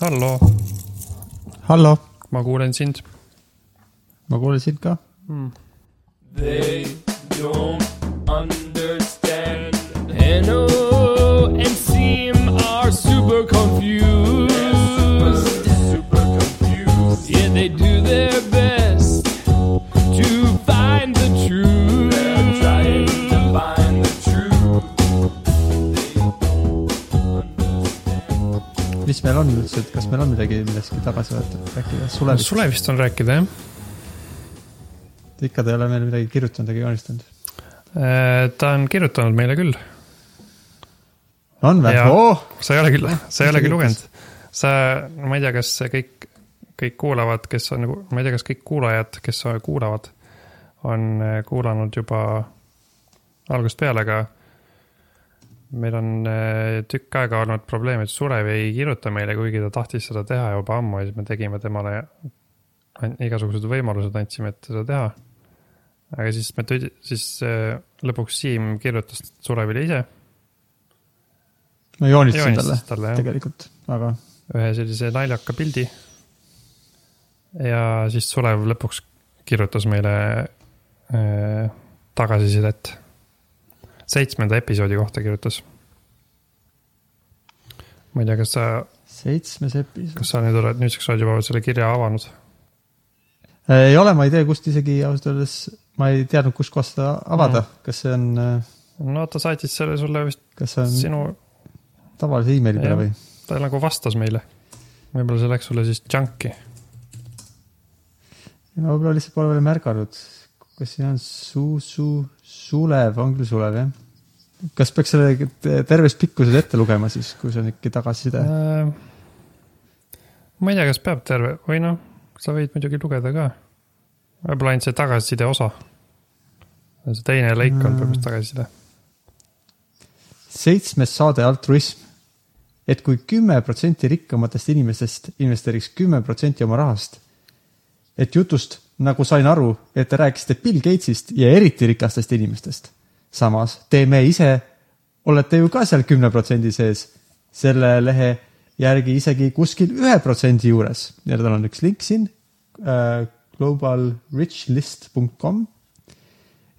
hallo, hallo, ma kuulen sind. ma kuulen sind ka. They don't understand. Hanno and Seam are super confused. super confused. Yeah, they do their meil on üldse, et kas meil on midagi millestki tagasi rääkida Sulevist? Sulevist on rääkida, jah. ikka ta ei ole meil midagi kirjutanud ega joonistanud. Äh, ta on kirjutanud meile küll. on või oh!? sa ei ole küll, sa ei olegi ta lugenud. sa, ma ei tea, kas kõik, kõik kuulavad, kes on, ma ei tea, kas kõik kuulajad, kes kuulavad, on äh, kuulanud juba algusest peale, aga meil on äh, tükk aega olnud probleem, et Sulev ei kirjuta meile, kuigi ta tahtis seda teha juba ammu ja siis me tegime temale igasugused võimalused andsime, et seda teha. aga siis me tüdi-, siis äh, lõpuks Siim kirjutas Sulevile ise ma joonistasin talle talle tegelikult, aga ühe sellise naljaka pildi. ja siis Sulev lõpuks kirjutas meile äh, tagasisidet. Seitsmenda episoodi kohta kirjutas. ma ei tea, kas sa, seitsmes episood. kas sa nüüd oled, nüüdseks juba selle kirja avanud? ei ole, ma ei tea, kust isegi ausalt öeldes, ma ei teadnud, kustkohast seda avada mm., kas see on, no ta saatis selle sulle vist kas see on sinu, tavalise emaili peale või? ta nagu vastas meile. võib-olla see läks sulle siis junk'i. ma võib-olla lihtsalt pole veel märganud, kas siin on Su-, Su-, Sulev, on küll Sulev jah? kas peaks selle terves pikkuses ette lugema siis, kui see on ikkagi tagasiside? Äh, ma ei tea, kas peab terve või noh, sa võid muidugi lugeda ka. võib-olla ainult see tagasiside osa. see teine lõik on Mm. põhimõtteliselt tagasiside. seitsmes saade altruism. et kui kümme protsenti rikkamatest inimestest investeeriks kümme protsenti oma rahast. et jutust, nagu sain aru, et te rääkisite Bill Gatesist ja eriti rikastest inimestest. samas teeme ise, olete ju ka seal kümne protsendi sees, selle lehe järgi isegi kuskil ühe protsendi juures ja tal on üks link siin äh,, globalrichlist.com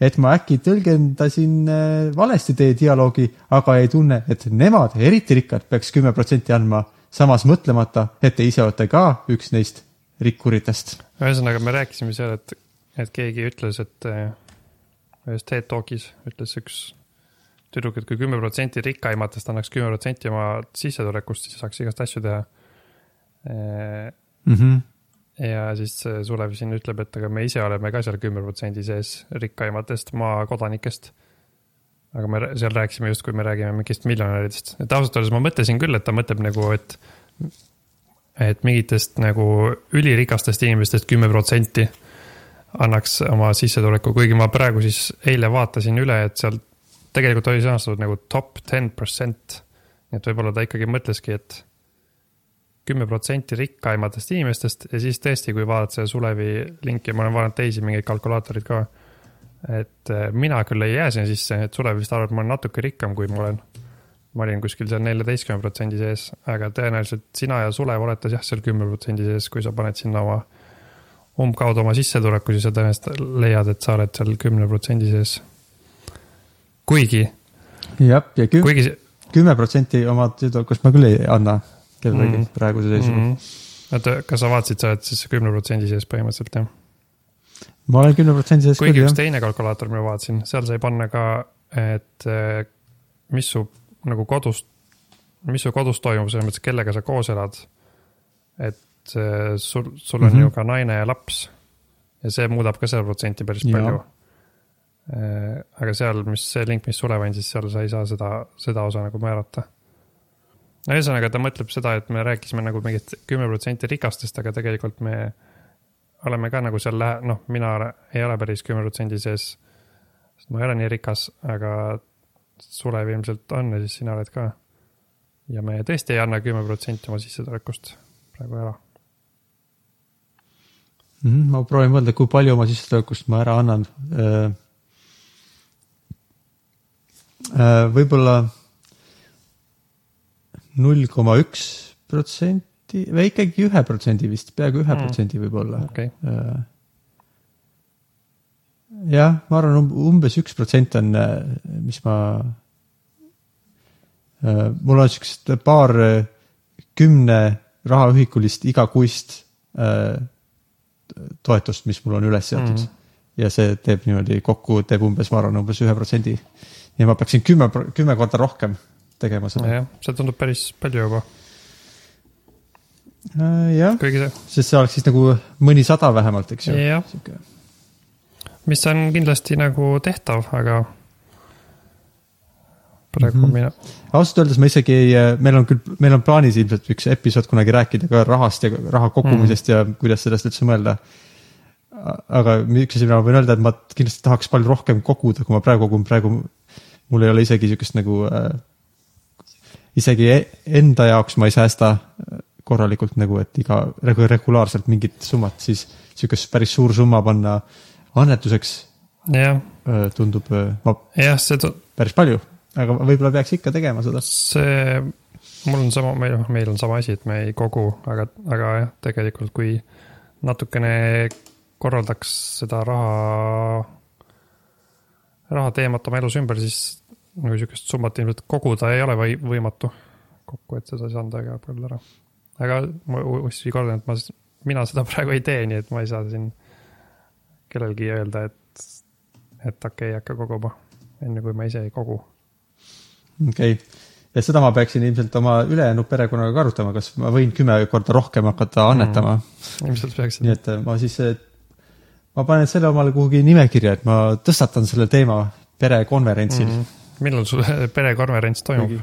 et ma äkki tõlgendasin äh, valesti teie dialoogi, aga ei tunne, et nemad, eriti rikkad, peaks kümme protsenti andma, samas mõtlemata, et te ise olete ka üks neist rikkuritest. ühesõnaga, me rääkisime seal, et, et keegi ütles, et äh, ühes TED Talkis ütles üks tüdruk, et kui kümme protsenti rikkaimatest annaks kümme protsenti oma sissetulekust, siis saaks igast asju teha. Mm -hmm. ja siis Sulev siin ütleb, et aga me ise oleme ka seal kümne protsendi sees rikkaimatest maakodanikest. aga me seal rääkisime justkui me räägime mingist miljonäridest, et ausalt öeldes ma mõtlesin küll, et ta mõtleb nagu, et. Et mingitest nagu ülirikastest inimestest kümme protsenti annaks oma sissetuleku, kuigi ma praegu siis eile vaatasin üle, et seal tegelikult oli sõnastatud nagu top ten percent. nii et võib-olla ta ikkagi mõtleski, et kümme protsenti rikkaimatest inimestest ja siis tõesti, kui vaadata seda Sulevi linki, ma olen vaadanud teisi mingeid kalkulaatoreid ka. et eh, mina küll ei jää sinna sisse, et Sulev vist arvab, et ma olen natuke rikkam, kui ma olen. Ma olin kuskil seal neljateistkümne protsendi sees, aga tõenäoliselt sina ja Sulev olete jah, seal kümne protsendi sees, kui sa paned sinna oma umbkaudu oma sissetuleku, siis sa tõenäoliselt leiad, et sa oled seal kümne protsendi sees. kuigi, jah, ja küm-, kuigi kümme protsenti oma tüdrukust ma küll ei anna kellelegi Mm. mm. praeguse seisuga mm.. mm,. oota, kas sa vaatasid, sa oled siis kümne protsendi sees põhimõtteliselt jah? ma olen kümne protsendi sees kuigi üks jah. teine kalkulaator, ma vaatasin, seal sai panna ka, et mis su nagu kodus, mis su kodus toimub, selles mõttes, kellega sa koos elad. et eh, sul, sul on mm. -hmm. ju ka naine ja laps ja see muudab ka seda protsenti päris Jaa. palju. aga seal, mis see link, mis Sulev andis, seal sa ei saa seda, seda osa nagu määrata. no ühesõnaga, ta mõtleb seda, et me rääkisime nagu mingit kümme protsenti rikastest, aga tegelikult me oleme ka nagu seal lähe-, noh, mina ei ole päris kümne protsendi sees. sest ma ei ole nii rikas, aga Sulev ilmselt on ja siis sina oled ka. ja me tõesti ei anna kümme protsenti oma sissetulekust praegu ära. mm. -hmm. ma proovin mõelda, kui palju oma sissetulekust ma ära annan äh,. Äh, võib-olla null koma üks protsenti või ikkagi ühe protsendi vist, peaaegu ühe Mm. protsendi võib-olla. okei, jah, ma arvan um,, umbes üks protsent on, mis ma, mul on siuksed paar äh, kümne rahaühikulist igakuist äh, toetust, mis mul on üles seatud mm. -hmm. ja see teeb niimoodi kokku, teeb umbes, ma arvan, umbes ühe protsendi. ja ma peaksin kümme, kümme korda rohkem tegema seda. jah, see tundub päris palju juba, jah, kuigi see, sest see oleks siis nagu mõnisada vähemalt, eks ju. Mis on kindlasti nagu tehtav, aga praegu mm. -hmm. mina, ausalt öeldes ma isegi ei, meil on küll, meil on plaanis ilmselt üks episood kunagi rääkida ka rahast ja raha kogumisest mm. ja kuidas sellest üldse mõelda. aga üks asi, mida ma võin öelda, et ma kindlasti tahaks palju rohkem koguda, kui ma praegu kogun, praegu mul ei ole isegi sihukest nagu äh,. isegi e- enda jaoks ma ei säästa äh, korralikult nagu, et iga regu- regulaarselt mingit summat, siis sihukest päris suur summa panna annetuseks jah, äh, tundub äh, ma, jah, see, päris palju, aga võib-olla peaks ikka tegema seda. see, mul on sama, meil, meil on sama asi, et me ei kogu, aga, aga jah, tegelikult kui natukene korraldaks seda raha, raha teemat oma elus ümber, siis nagu sihukest summat ilmselt koguda ei ole või võimatu. kokkuvõttes ei saanud väga palju ära. aga ma uuesti kordan, et ma, mina seda praegu ei tee, nii et ma ei saa siin kellelgi öelda, et, et okei okay,, hakka koguma, enne kui ma ise ei kogu okei okay., ja seda ma peaksin ilmselt oma ülejäänud perekonnaga ka arutama, kas ma võin kümme korda rohkem hakata annetama mm.. ilmselt peaksid nii et äh, ma siis, ma panen selle omale kuhugi nimekirja, et ma tõstatan selle teema perekonverentsil mm. mm.. millal sul perekonverents toimub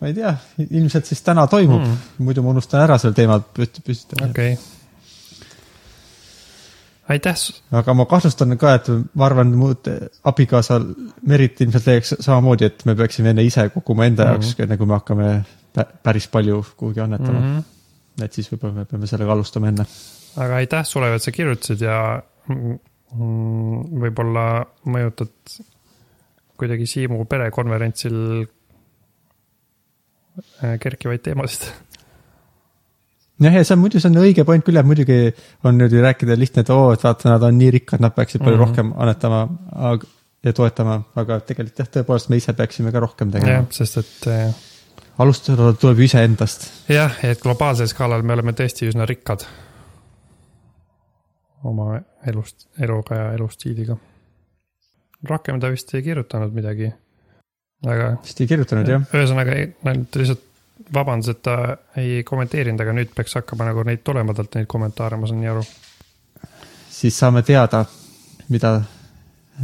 ma ei tea, ilmselt siis täna toimub Mm. mm., muidu ma unustan ära selle teema püst-, püstitada okei okay.. aitäh, aga ma kahtlustan ka, et ma arvan, muud abikaasal Merit ilmselt leiaks samamoodi, et me peaksime enne ise koguma enda mm. -hmm. jaoks, enne kui me hakkame pä- päris palju kuhugi annetama mm. -hmm. et siis võib-olla me peame sellega alustama enne. aga aitäh sulle, et sa kirjutasid ja võib-olla mõjutad kuidagi Siimu perekonverentsil äh, kerkivaid teemasid. jah, ja see on muidu, see on õige point küll, et muidugi on niimoodi rääkida lihtne, et oo, et vaata, nad on nii rikkad, nad peaksid palju mm. -hmm. rohkem annetama ja toetama, aga tegelikult jah, tõepoolest me ise peaksime ka rohkem tegema jah, sest et äh, alustada tuleb ju iseendast. jah, et globaalsel skaalal me oleme tõesti üsna rikkad oma elust, eluga ja elustiiliga. rohkem ta vist ei kirjutanud midagi. aga vist ei kirjutanud jah? ühesõnaga, ta lihtsalt vabandas, et ta ei kommenteerinud, aga nüüd peaks hakkama nagu neid tulema talt neid kommentaare, ma saan nii aru. siis saame teada, mida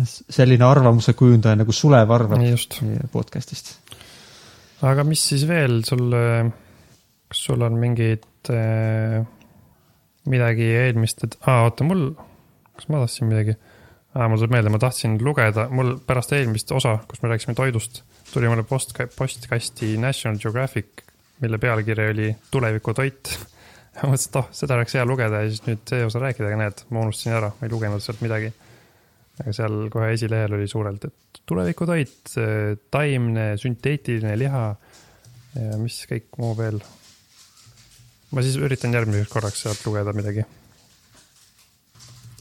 selline arvamuse kujundaja nagu Sulev arvab meie podcast'ist. aga mis siis veel sul, kas sul on mingid äh, midagi eelmist, et aa, oota, mul, kas ma tahtsin midagi? Mul tuleb meelde, ma tahtsin lugeda, mul pärast eelmist osa, kus me rääkisime toidust, tuli mulle post, postkasti National Geographic, mille pealkiri oli tulevikutoit. ma mõtlesin, et oh, seda oleks hea lugeda ja siis nüüd see osa rääkida, aga näed, ma unustasin ära, ma ei lugenud sealt midagi. aga seal kohe esilehel oli suurelt, et tulevikutoit, taimne, sünteetiline liha ja mis kõik muu veel. ma siis üritan järgmiseks korraks sealt lugeda midagi.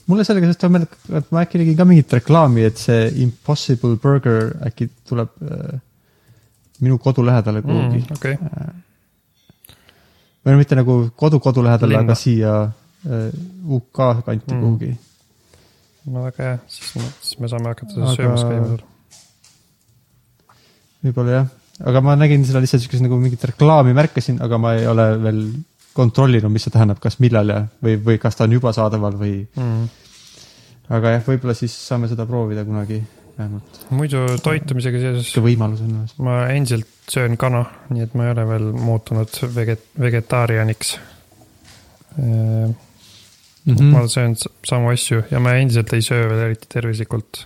Mulle sellega seoses tuleb meelde, et ma äkki nägin ka mingit reklaami, et see Impossible Burger äkki tuleb äh, minu kodu lähedale kuhugi mm.. okei, või no mitte nagu kodu-kodu lähedale, Linna. aga siia äh, UK kanti Mm. kuhugi. no väga hea, siis, siis me saame hakata Aga- söömas käima seal. võib-olla jah, aga ma nägin seda lihtsalt siukest nagu mingit reklaami märkasin, aga ma ei ole veel kontrollinud, mis see tähendab, kas millal ja, või, või kas ta on juba saadaval või, Mm. aga jah, võib-olla siis saame seda proovida kunagi vähemalt. muidu toitumisega seoses võimalus on olemas. ma endiselt söön kana, nii et ma ei ole veel muutunud veget-, vegetaarianiks. Mm mm.. ma söön samu asju ja ma endiselt ei söö veel eriti tervislikult.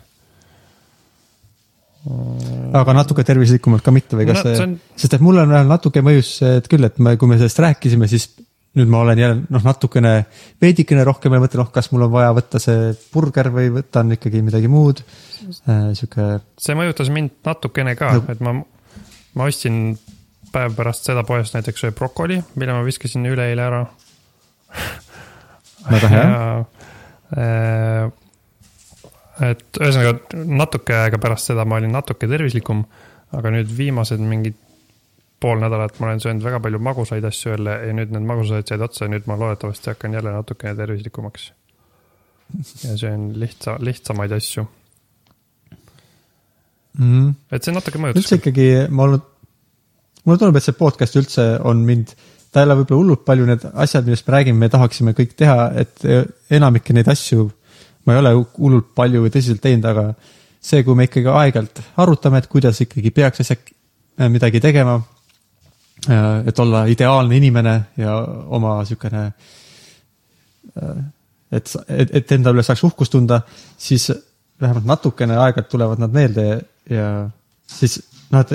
Aga natuke tervislikumalt ka mitte või kas no, see, see on, sest et mulle on vähemalt natuke mõjus see, et küll, et me, kui me sellest rääkisime, siis nüüd ma olen jälle noh, natukene, veidikene rohkem ja mõtlen, noh, kas mul on vaja võtta see burger või võtan ikkagi midagi muud äh,. sihuke, see mõjutas mind natukene ka No. et ma, ma ostsin päev pärast seda poest näiteks sööb brokoli, mille ma viskasin üleeile ära. väga hea. Äh, et ühesõnaga natuke aega pärast seda ma olin natuke tervislikum, aga nüüd viimased mingid pool nädalat ma olen söönud väga palju magusaid asju jälle ja nüüd need magusad said otsa ja nüüd ma loodetavasti hakkan jälle natukene tervislikumaks. ja söön lihtsa, lihtsamaid asju, Mm. et see natuke mõjutas üldse. ikkagi ma olnud, mulle tundub, et see podcast üldse on mind, ta ei ole võib-olla hullult palju need asjad, millest me räägime, me tahaksime kõik teha, et enamikke neid asju ma ei ole hullult palju või tõsiselt teinud, aga see, kui me ikkagi aeg-ajalt arutame, et kuidas ikkagi peaks asja, midagi tegema, et olla ideaalne inimene ja oma niisugune, et, et, et enda üle saaks uhkust tunda, siis vähemalt natukene aeg-ajalt tulevad nad meelde ja, siis noh, et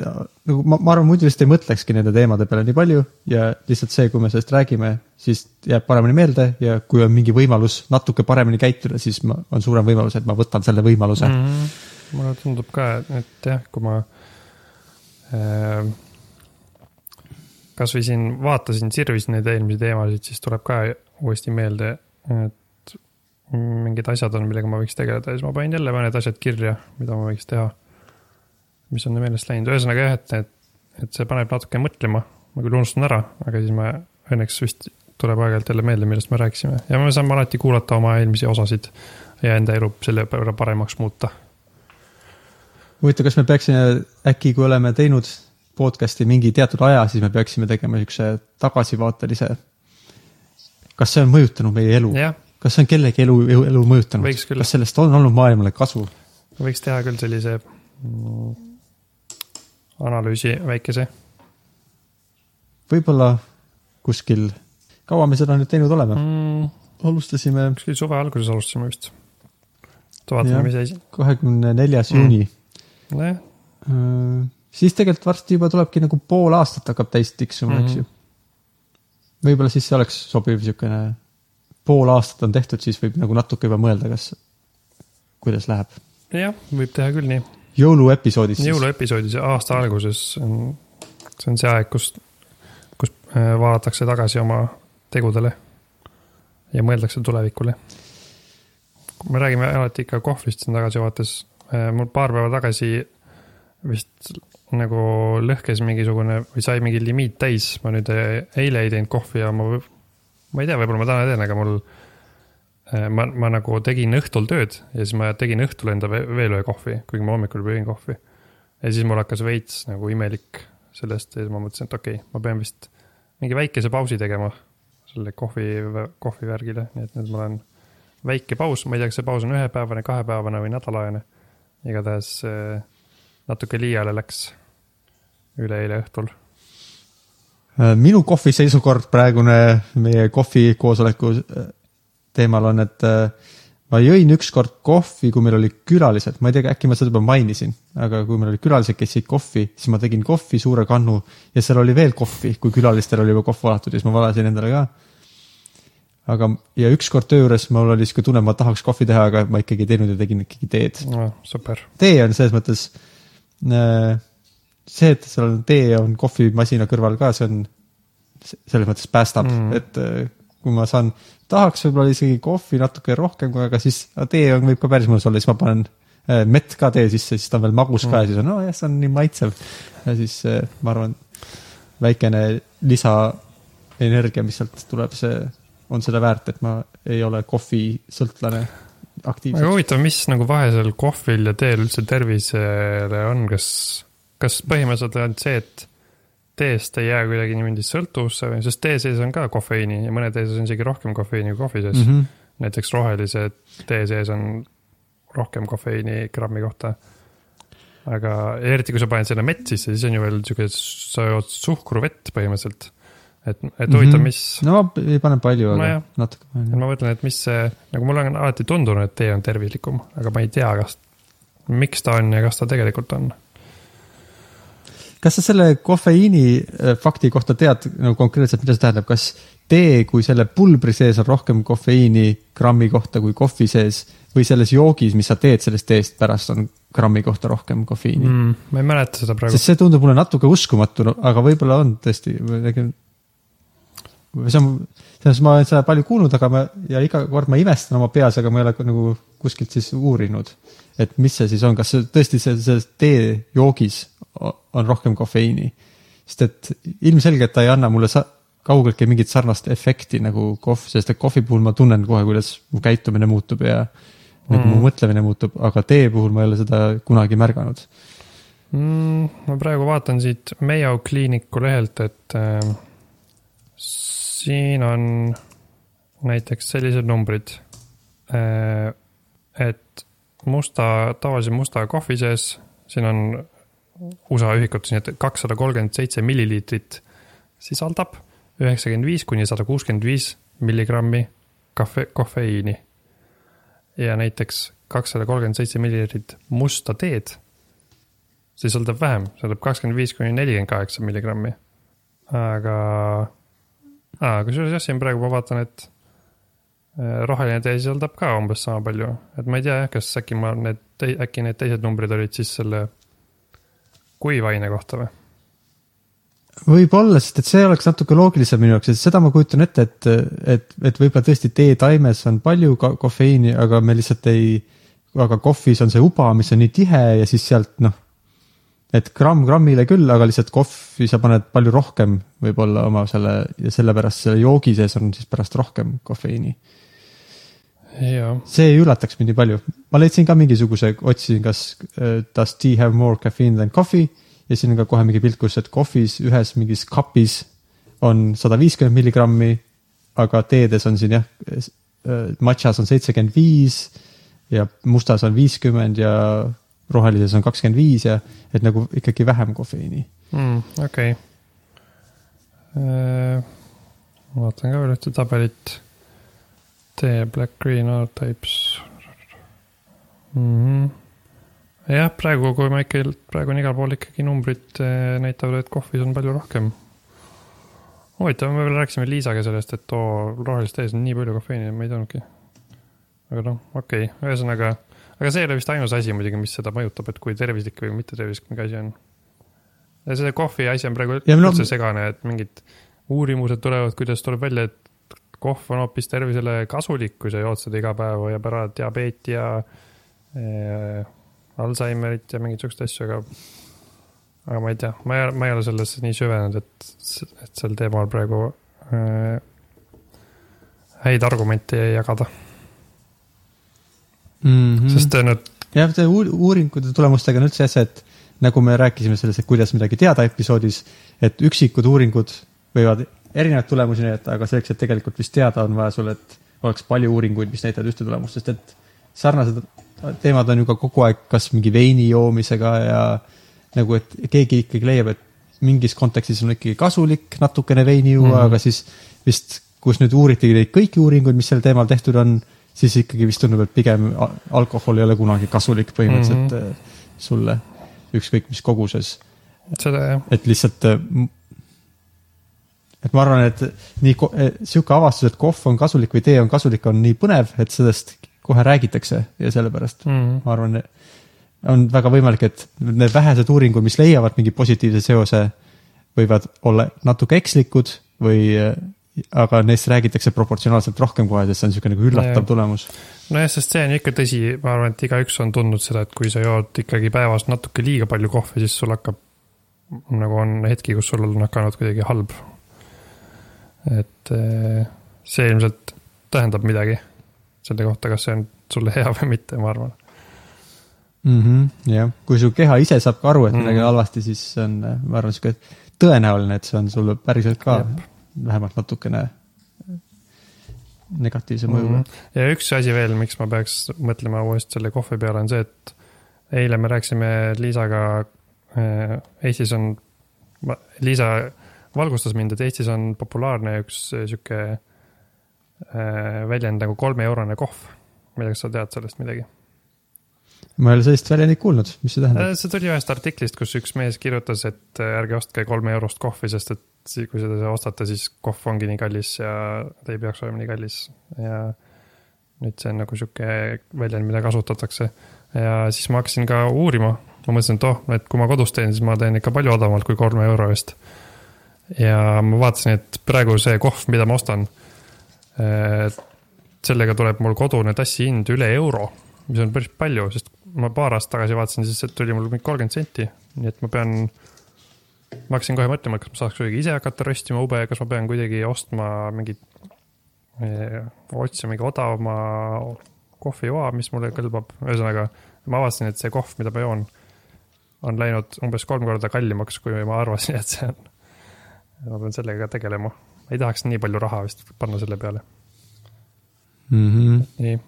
nagu ma, ma arvan, muidu vist ei mõtlekski nende teemade peale nii palju ja lihtsalt see, kui me sellest räägime, siis jääb paremini meelde ja kui on mingi võimalus natuke paremini käituda, siis ma, on suurem võimalus, et ma võtan selle võimaluse mm. mm. -hmm. mulle tundub ka, et jah, kui ma äh, kasvõi siin vaatasin, sirvisin neid eelmisi teemasid, siis tuleb ka uuesti meelde, et mingid asjad on, millega ma võiks tegeleda ja siis ma panin jälle mõned asjad kirja, mida ma võiks teha. mis on meelest läinud, ühesõnaga jah, et, et, et see paneb natuke mõtlema, ma küll unustan ära, aga siis ma õnneks vist tuleb aeg-ajalt jälle meelde, millest me rääkisime ja me saame alati kuulata oma eelmisi osasid ja enda elu selle võrra paremaks muuta huvitav, kas me peaksime äkki, kui oleme teinud podcast'i mingi teatud aja, siis me peaksime tegema niisuguse tagasivaatelise. kas see on mõjutanud meie elu? kas see on kellegi elu, elu mõjutanud kas sellest on olnud maailmale kasu? võiks teha küll sellise mm, analüüsi väikese. võib-olla kuskil, kaua me seda nüüd teinud oleme? Mm, alustasime kuskil suve alguses alustasime vist. vaatame, mis asi, kahekümne neljas Mm. juuni. nojah, siis tegelikult varsti juba tulebki nagu pool aastat hakkab täis tiksuma mm, -hmm. eks Mhm. ju. võib-olla siis see oleks sobiv niisugune, pool aastat on tehtud, siis võib nagu natuke juba mõelda, kas, kuidas läheb. jah, võib teha küll nii. jõuluepisoodis siis. jõuluepisoodis aasta alguses on, see on see aeg, kus, kus äh, vaadatakse tagasi oma tegudele ja mõeldakse tulevikule. me räägime alati ikka kohvist siin tagasivaates. mul paar päeva tagasi vist nagu lõhkes mingisugune või sai mingi limiit täis, ma nüüd äh, eile ei teinud kohvi ja ma, ma ei tea, võib-olla ma täna teen, aga mul äh, ma, ma nagu tegin õhtul tööd ja siis ma tegin õhtul enda ve- veel ühe kohvi, kuigi ma hommikul jõin kohvi. ja siis mul hakkas veits nagu imelik sellest ja siis ma mõtlesin, et okei okay,, ma pean vist mingi väikese pausi tegema selle kohvi, kohvivärgile, nii et nüüd mul on väike paus, ma ei tea, kas see paus on ühepäevane, kahepäevane või nädalajane. igatahes äh, natuke liiale läks üleeile õhtul. Äh, minu kohvi seisukord praegune meie kohvikoosoleku äh, teemal on, et ma jõin ükskord kohvi, kui meil olid külalised, ma ei tea, äkki ma seda juba mainisin, aga kui meil olid külalised, kes jõid kohvi, siis ma tegin kohvi suure kannu ja seal oli veel kohvi, kui külalistel oli juba kohv valatud ja siis ma valasin endale ka. aga, ja ükskord töö juures mul oli sihuke tunne, ma tahaks kohvi teha, aga ma ikkagi ei teinud ja tegin ikkagi teed. no super, tee on selles mõttes, see, et seal on tee on kohvimasina kõrval ka, see on, selles mõttes päästab Mm. mm., et äh, kui ma saan, tahaks võib-olla isegi kohvi natuke rohkem, aga siis tee on, võib ka päris mõnus olla, siis ma panen äh, mett ka tee sisse, siis ta on veel magus ka ja siis on, nojah, see on nii maitsev. ja siis äh, ma arvan, väikene lisaenergia, mis sealt tuleb, see on seda väärt, et ma ei ole kohvisõltlane aktiivselt. huvitav, mis nagu vahe seal kohvil ja teel üldse tervisele on, kas, kas põhimõtteliselt on see, et teest ei jää kuidagi niimoodi sõltuvusse või, sest tee sees on ka kofeiini ja mõne tee sees on isegi rohkem kofeiini kui kohvi sees mm. -hmm. näiteks rohelise tee sees on rohkem kofeiini grammi kohta. aga eriti, kui sa paned sinna mett sisse, siis on ju veel sihuke, sa jood suhkruvett põhimõtteliselt. et, et huvitav, Mhm. mis no ma ei pane palju, aga no, natuke et panen. ma mõtlen, et mis see, nagu mulle on alati tundunud, et tee on tervislikum, aga ma ei tea, kas, miks ta on ja kas ta tegelikult on. Kas sa selle kofeiini äh, fakti kohta tead nagu konkreetselt, mida see tähendab, kas tee kui selle pulbri sees on rohkem kofeiini grammi kohta kui kohvi sees või selles joogis, mis sa teed sellest teest pärast on grammi kohta rohkem kofeiini mm. ma ei mäleta seda praegu. sest see tundub mulle natuke uskumatu, aga võib-olla on tõesti, see on, selles ma olen seda palju kuulnud, aga ma ja iga kord ma imestan oma peas, aga ma ei ole nagu kuskilt siis uurinud, et mis see siis on, kas see tõesti see, see tee joogis on rohkem kofeiini. sest et ilmselgelt ta ei anna mulle sa- kaugeltki mingit sarnast efekti nagu kohv, sest et kohvi puhul ma tunnen kohe, kuidas mu käitumine muutub ja nagu mm. mu mõtlemine muutub, aga tee puhul ma ei ole seda kunagi märganud. mm,. ma praegu vaatan siit Mayo Clinicu lehelt, et äh, siin on näiteks sellised numbrid äh,. et musta, tavalise musta kohvi sees, siin on USA ühikutes, nii et kakssada kolmkümmend seitse milliliitrit sisaldab üheksakümmend viis kuni sada kuuskümmend viis milligrammi kahve, kofeiini. ja näiteks kakssada kolmkümmend seitse milliliitrit musta teed sisaldab vähem, sisaldab kakskümmend viis kuni nelikümmend kaheksa milligrammi. aga, kusjuures jah, siin praegu ma vaatan, et äh, roheline tee sisaldab ka umbes sama palju, et ma ei tea jah, kas äkki ma need, äkki need teised numbrid olid siis selle kuivaine kohta või? võib-olla, sest et see oleks natuke loogilisem minu jaoks, et seda ma kujutan ette, et, et, et võib-olla tõesti teetaimes on palju kofeiini, aga me lihtsalt ei, aga kohvis on see uba, mis on nii tihe ja siis sealt noh, et gramm grammile küll, aga lihtsalt kohvi sa paned palju rohkem võib-olla oma selle ja sellepärast selle joogi sees on siis pärast rohkem kofeiini. see ei üllataks mind nii palju. Ma leidsin ka mingisuguse, otsisin, kas uh, does tea have more caffeine than coffee ja siin on ka kohe mingi pilt, kus, et kohvis ühes mingis kapis on sada viiskümmend milligrammi, aga teedes on siin jah, matšas on seitsekümmend viis ja mustas on viiskümmend ja rohelises on kakskümmend viis ja et nagu ikkagi vähem kofeiini. mm, okei okay.. vaatan ka veel ühte tabelit. tee black green R-types mm. -hmm. jah, praegu, kui ma ikka, praegu on igal pool ikkagi numbrid eh, näitavad, et kohvis on palju rohkem. huvitav, me veel rääkisime Liisaga sellest, et oo, rohelises tees on nii palju kofeiini, ma ei teadnudki. aga noh, okei okay., ühesõnaga, aga see ei ole vist ainus asi muidugi, mis seda mõjutab, et kui tervislik või mitte tervislik mingi asi on. ja see kohvi asi on praegu Ja no- üldse segane, et mingid uurimused tulevad, kuidas tuleb välja, et kohv on hoopis tervisele kasulik, kui sa jood seda iga päev, hoiab ära diabeeti ja äh, Alžeimerit ja mingeid siukseid asju, aga aga ma ei tea, ma ei, ma ei ole sellesse nii süvenenud, et, et sel teemal praegu äh, häid argumente jagada Mm mm, -hmm. sest nad jah, see uur- uuringute tulemustega on üldse asja, et nagu me rääkisime selles, et kuidas midagi teada episoodis, et üksikud uuringud võivad erinevaid tulemusi näidata, aga selleks, et tegelikult vist teada, on vaja sul, et oleks palju uuringuid, mis näitavad ühte tulemust, sest et sarnased teemad on ju ka kogu aeg kas mingi veini joomisega ja nagu, et keegi ikkagi leiab, et mingis kontekstis on ikkagi kasulik natukene veini juua mm. -hmm. aga siis vist, kus nüüd uuriti neid kõiki uuringuid, mis sel teemal tehtud on, siis ikkagi vist tundub, et pigem alkohol ei ole kunagi kasulik põhimõtteliselt mm. -hmm. sulle, ükskõik mis koguses, seda jah, et lihtsalt. et ma arvan, et nii eh, sihuke avastus, et kohv on kasulik või tee on kasulik, on nii põnev, et sellest kohe räägitakse ja sellepärast mm -hmm. ma arvan, on väga võimalik, et need vähesed uuringud, mis leiavad mingi positiivse seose, võivad olla natuke ekslikud või, aga neist räägitakse proportsionaalselt rohkem kohe, sest see on niisugune nagu üllatav Jaa. tulemus. nojah, sest see on ikka tõsi, ma arvan, et igaüks on tundnud seda, et kui sa jood ikkagi päevas natuke liiga palju kohvi, siis sul hakkab, nagu on hetki, kus sul on hakanud kuidagi halb. et eh, see ilmselt tähendab midagi selle kohta, kas see on sulle hea või mitte, ma arvan. mm. -hmm, jah, kui su keha ise saab ka aru, et midagi Mhm. on halvasti, siis on, ma arvan, sihuke tõenäoline, et see on sulle päriselt ka Jep. vähemalt natukene negatiivse mõjuga. ja üks asi veel, miks ma peaks mõtlema uuesti selle kohvi peale, on see, et eile me rääkisime Liisaga, Eestis on, Liisa valgustas mind, et Eestis on populaarne üks eh, sihuke äh, väljend nagu kolmeeurone kohv. ma ei tea, kas sa tead sellest midagi? ma ei ole sellist väljendit kuulnud, mis see tähendab? see tuli ühest artiklist, kus üks mees kirjutas, et äh, ärge ostke kolme eurost kohvi, sest et kui seda ostate, siis kohv ongi nii kallis ja ta ei peaks olema nii kallis ja nüüd see on nagu sihuke väljend, mida kasutatakse. ja siis ma hakkasin ka uurima, ma mõtlesin, et oh, et kui ma kodus teen, siis ma teen ikka palju odavamalt kui kolme euro eest. ja ma vaatasin, et praegu see kohv, mida ma ostan, sellega tuleb mul kodune tassi hind üle euro, mis on päris palju, sest ma paar aastat tagasi vaatasin, siis tuli mul mingi kolmkümmend senti, nii et ma pean, ma hakkasin kohe mõtlema, kas ma saaks kuidagi ise hakata röstima ube, kas ma pean kuidagi ostma mingit, otsima mingi odavama kohvijoa, mis mulle kõlbab, ühesõnaga ma avastasin, et see kohv, mida ma joon, on läinud umbes kolm korda kallimaks, kui ma arvasin, et see on. ma pean sellega tegelema, ei tahaks nii palju raha vist panna selle peale, Mm -hmm. nii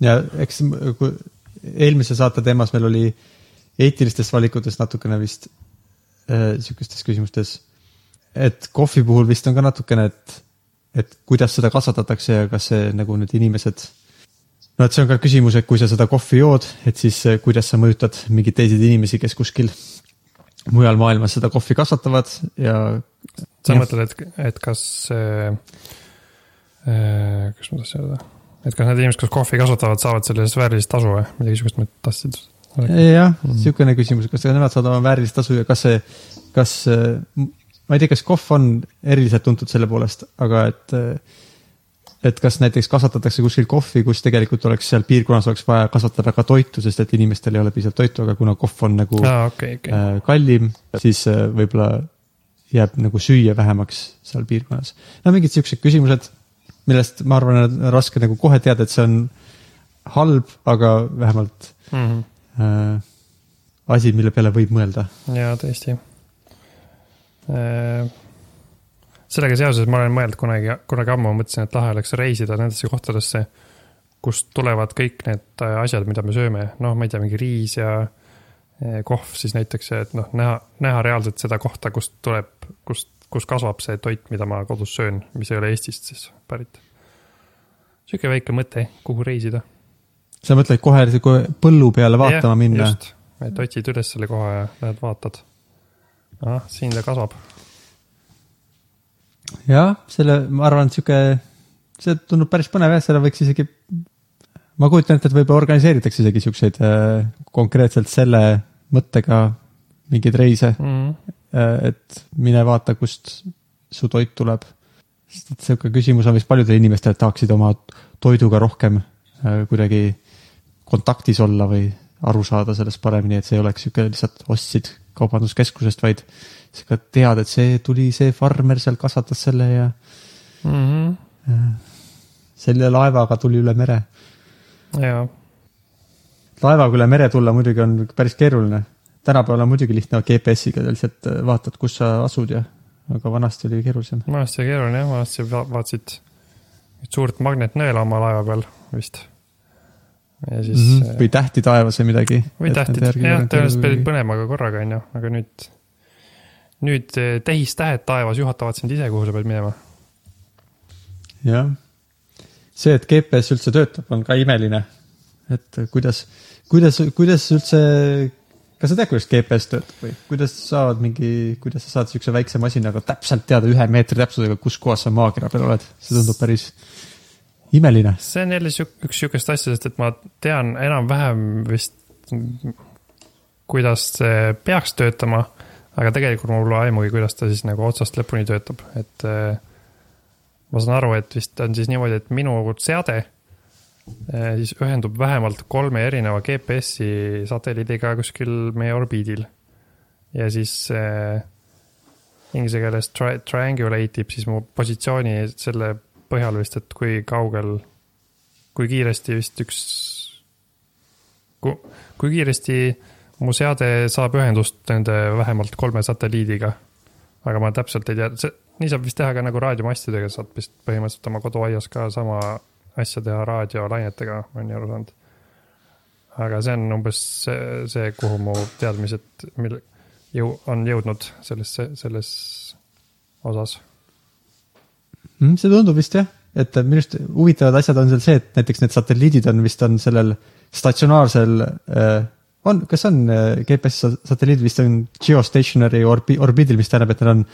ja eks kui eelmise saate teemas meil oli eetilistest valikutest natukene vist äh, sihukestes küsimustes. et kohvi puhul vist on ka natukene, et, et kuidas seda kasvatatakse ja kas see nagu need inimesed. no et see on ka küsimus, et kui sa seda kohvi jood, et siis äh, kuidas sa mõjutad mingeid teisi inimesi, kes kuskil mujal maailmas seda kohvi kasvatavad ja sa Jah. mõtled, et, et kas äh,, äh, kas ma tahtsin öelda, et kas need inimesed, kes kohvi kasvatavad, saavad selle eest väärilist tasu või midagi sihukest ma tahtsin. jah, Mhm. niisugune küsimus, kas nemad saavad oma väärilist tasu ja kas see, kas, ma ei tea, kas kohv on eriliselt tuntud selle poolest, aga et, et kas näiteks kasvatatakse kuskil kohvi, kus tegelikult oleks seal piirkonnas oleks vaja kasvatada ka toitu, sest et inimestel ei ole piisavalt toitu, aga kuna kohv on nagu aa, okei, okei, äh, kallim, siis äh, võib-olla jääb nagu süüa vähemaks seal piirkonnas. no mingid siuksed küsimused, millest ma arvan, on raske nagu kohe teada, et see on halb, aga vähemalt Mhm. äh, asi, mille peale võib mõelda. jaa, tõesti. sellega seoses ma olen mõelnud kunagi, kunagi ammu mõtlesin, et lahe oleks reisida nendesse kohtadesse, kust tulevad kõik need äh, asjad, mida me sööme, noh, ma ei tea, mingi riis ja kohv siis näiteks, et noh, näha, näha reaalselt seda kohta, kust tuleb, kust, kus kasvab see toit, mida ma kodus söön, mis ei ole Eestist siis pärit. sihuke väike mõte, kuhu reisida. sa mõtled kohe kohe põllu peale vaatama minna? just, et otsid üles selle koha ja lähed vaatad. ah, siin ta kasvab jah, selle, ma arvan, et sihuke, see tundub päris põnev jah, selle võiks isegi, ma kujutan ette, et võib-olla organiseeritakse isegi siukseid äh, konkreetselt selle mõttega mingeid reise mm.. äh,, et mine vaata, kust su toit tuleb. sest et sihuke küsimus on vist paljudel inimestel, et tahaksid oma toiduga rohkem äh, kuidagi kontaktis olla või aru saada sellest paremini, et see ei oleks sihuke lihtsalt ostsid kaubanduskeskusest, vaid sa tead, et see tuli, see farmer seal kasvatas selle ja Mm -hmm. selle laevaga tuli üle mere. Üle mere tulla muidugi on päris keeruline. tänapäeval on muidugi lihtne GPS-iga lihtsalt äh, vaatad, kus sa asud ja, aga vanasti oli keerulisem. vanasti oli keeruline jah, vanasti va- vaatasid suurt magnetnõela oma laeva peal vist. ja siis Mm mm, -hmm. või tähti taevas või midagi. või tähtid, jah, tõenäoliselt pidid põlema ka korraga, onju, aga nüüd, nüüd eh, tehistähed taevas juhatavad sind ise, kuhu sa pead minema. jah, see, et GPS üldse töötab, on ka imeline. et kuidas, kuidas, kuidas üldse, kas sa tead, kuidas GPS töötab või kuidas sa saad mingi, kuidas sa saad siukse väikse masinaga täpselt teada ühe meetri täpsusega, kus kohas sa maakera peal oled, see tundub päris imeline. see on jälle siuk- üks sihukest asja, sest et ma tean enam-vähem vist, kuidas see peaks töötama, aga tegelikult mul pole aimugi, kuidas ta siis nagu otsast lõpuni töötab, et eh, ma saan aru, et vist on siis niimoodi, et minu seade eh, siis ühendub vähemalt kolme erineva GPS-i satelliidiga kuskil meie orbiidil. ja siis eh, inglise keeles tri-, triangulate ib siis mu positsiooni selle põhjal vist, et kui kaugel, kui kiiresti vist üks, kui, kui kiiresti mu seade saab ühendust nende vähemalt kolme satelliidiga. Aga ma täpselt ei tea, see, nii saab vist teha ka nagu raadiomastidega, saad vist põhimõtteliselt oma koduaias ka sama asja teha raadiolainetega, ma olen nii aru saanud. aga see on umbes see, see, kuhu mu teadmised, mil-, jõu-, on jõudnud selles, selles osas Mm, see tundub vist jah, et minu arust huvitavad asjad on seal see, et näiteks need satelliidid on vist on sellel statsionaarsel äh, on, kas on äh, GPS satelliidid vist on geostationary orbi-, orbiidil, mis tähendab, et nad on,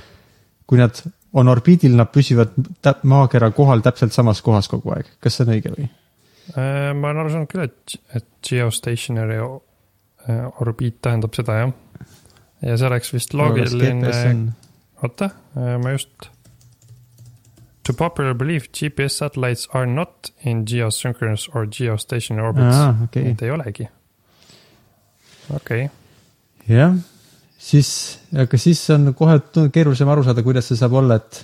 kui nad on orbiidil, nad püsivad maakera kohal täpselt samas kohas kogu aeg, kas see on õige või? Äh, ma olen aru saanud küll, et, et geostationary äh, orbiit tähendab seda jah. ja see oleks vist loogiline, oota, ma just. To popular belief GPS satellites are not in geosynchronous or geostationary orbits. aa, okei, Neid ei olegi. Okei okay., jah, siis, aga siis on kohe keerulisem aru saada, kuidas see saab olla, et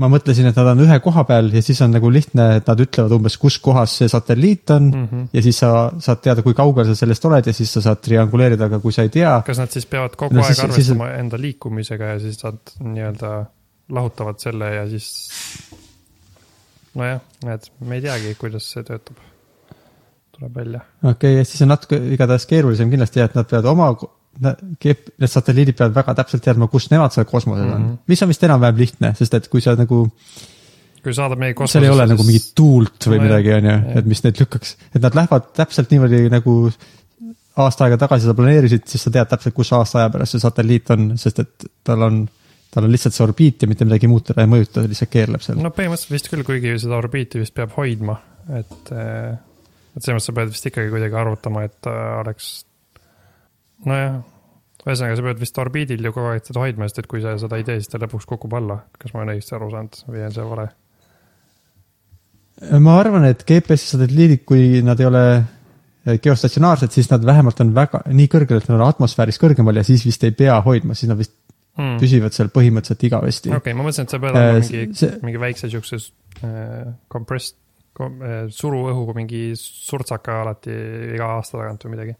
ma mõtlesin, et nad on ühe koha peal ja siis on nagu lihtne, et nad ütlevad umbes, kus kohas see satelliit on mm. Mhm. ja siis sa saad teada, kui kaugel sa sellest oled ja siis sa saad trianguleerida, aga kui sa ei tea, kas nad siis peavad kogu No aeg siis- arvestama siis... enda liikumisega ja siis nad nii-öelda lahutavad selle ja siis. nojah, näed, me ei teagi, kuidas see töötab. Tuleb välja. okei okay,, siis on natuke igatahes keerulisem kindlasti, et nad peavad oma, need satelliidid peavad väga täpselt teadma, kus nemad seal kosmoses mm -hmm. Mhm. on, mis on vist enam-vähem lihtne, sest et kui sa nagu kui saadab meie seal ei ole nagu mingit tuult või No midagi, on ju, et mis neid lükkaks, et nad lähevad täpselt niimoodi nagu aasta aega tagasi sa planeerisid, siis sa tead täpselt, kus aasta aja pärast see satelliit on, sest et tal on, tal on lihtsalt see orbiit ja mitte midagi muud teda ei mõjuta, lihtsalt keerleb seal no.. no põhimõtteliselt vist küll, kuigi seda orbiiti vist peab hoidma, et, et selles mõttes sa pead vist ikkagi kuidagi arvutama, et ta oleks. nojah, ühesõnaga sa pead vist orbiidil ju kogu aeg teda hoidma, sest et kui sa seda ei tee, siis ta lõpuks kukub alla. kas ma olen õigesti aru saanud või on see vale? ma arvan, et GPS satelliidid, kui nad ei ole geostatsionaarsed, siis nad vähemalt on väga nii kõrgel, et nad on atmosfääris kõrgemal ja siis vist ei pea hoidma, siis nad vist Hmm. püsivad seal põhimõtteliselt igavesti okei okay,, ma mõtlesin, et sa pead Äh, olema mingi mingi väikse siukse äh, compressed kom,, äh, suruõhuga mingi surtsaka alati iga aasta tagant või midagi.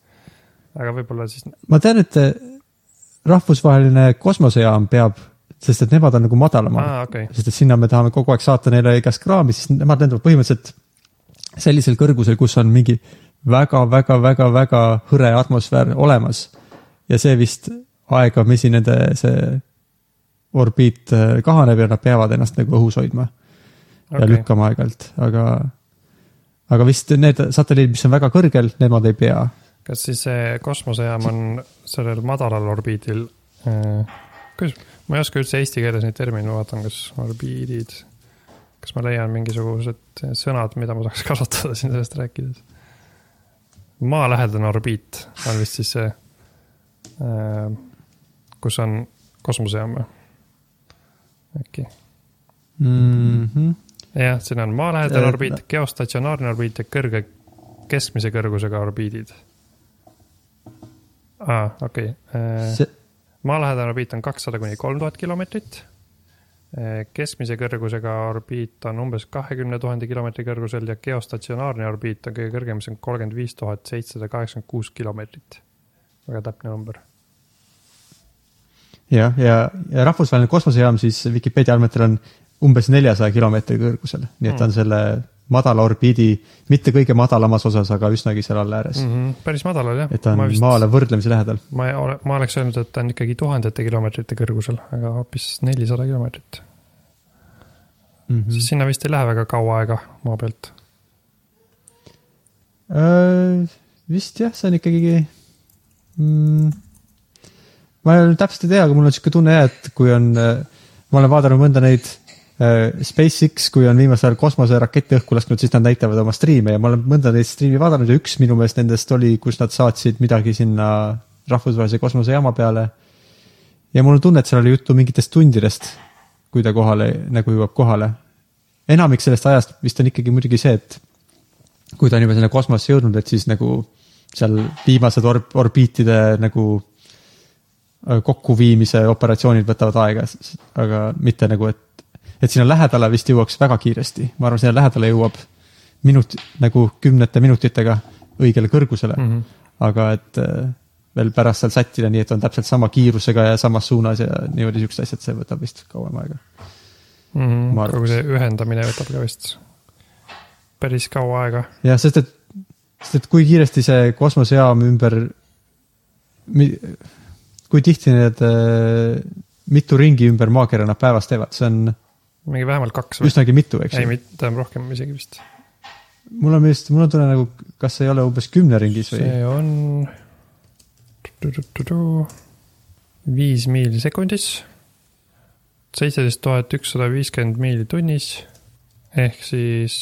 aga võib-olla siis, ma tean, et eh, rahvusvaheline kosmosejaam peab, sest et nemad on nagu madalamal okei okay., sest et sinna me tahame kogu aeg saata neile igast kraami, siis nemad lendavad põhimõtteliselt sellisel kõrgusel, kus on mingi väga-väga-väga-väga hõre atmosfäär olemas. ja see vist aegamisi nende see orbiit eh, kahaneb ja nad peavad ennast nagu õhus hoidma okay. ja lükkama aeg-ajalt, aga, aga vist need satelliidid, mis on väga kõrgel, nemad ei pea. kas siis see kosmosejaam on sellel madalal orbiidil äh,, kuidas, ma ei oska üldse eesti keeles neid termineid, ma vaatan, kas orbiidid, kas ma leian mingisugused sõnad, mida ma saaks kasutada siin sellest rääkides. maalähedane orbiit on vist siis see äh,, kus on kosmosejaam või? äkki, Mm -hmm. jah, siin on maalähedane Äh, orbiit, geostatsionaarne orbiit ja kõrge keskmise kõrgusega orbiidid. aa, okei okay. see, maalähedane orbiit on kakssada kuni kolm tuhat kilomeetrit. keskmise kõrgusega orbiit on umbes kahekümne tuhande kilomeetri kõrgusel ja geostatsionaarne orbiit on kõige kõrgem, see on kolmkümmend viis tuhat seitsesada kaheksakümmend kuus kilomeetrit. väga täpne number. jah, ja, ja rahvusvaheline kosmosejaam siis Vikipeedia andmetel on umbes neljasaja kilomeetri kõrgusel, nii et ta on selle madala orbiidi, mitte kõige madalamas osas, aga üsnagi seal all ääres mm. -hmm. päris madalal jah. et ta on vist... maale võrdlemisi lähedal. ma ma oleks öelnud, et ta on ikkagi tuhandete kilomeetrite kõrgusel, aga hoopis nelisada kilomeetrit Mm mm.. siis sinna vist ei lähe väga kaua aega maa pealt. Äh, vist jah, see on ikkagi mm,. ma täpselt ei tea, aga mul on sihuke tunne jah, et kui on, ma olen vaadanud mõnda neid äh, SpaceX, kui on viimasel ajal kosmoserakette õhku lasknud, siis nad näitavad oma striime ja ma olen mõnda neid striimi vaadanud ja üks minu meelest nendest oli, kus nad saatsid midagi sinna rahvusvahelise kosmosejaama peale. ja mul on tunne, et seal oli juttu mingitest tundidest, kui ta kohale nagu jõuab kohale. enamik sellest ajast vist on ikkagi muidugi see, et kui ta on juba sinna kosmosesse jõudnud, et siis nagu seal viimased orb-, orbiitide nagu äh, kokkuviimise operatsioonid võtavad aega, aga mitte nagu, et, et sinna lähedale vist jõuaks väga kiiresti, ma arvan, sinna lähedale jõuab minut, nagu kümnete minutitega õigele kõrgusele mm. -hmm. aga et äh, veel pärast seal sättida, nii et on täpselt sama kiirusega ja samas suunas ja niimoodi siuksed asjad, see võtab vist kauem aega. Mm -hmm. Kogu see ühendamine võtab ka vist päris kaua aega. jah, sest et, sest et kui kiiresti see kosmosejaam ümber, kui tihti need äh, mitu ringi ümber maakera nad päevas teevad, see on mingi vähemalt kaks või? üsnagi mitu, eks ei, ju. mitte rohkem isegi vist. mul on meelest, mul on tunne nagu, kas see ei ole umbes kümne ringis või? see on viis miili sekundis, seitseteist tuhat ükssada viiskümmend miili tunnis ehk siis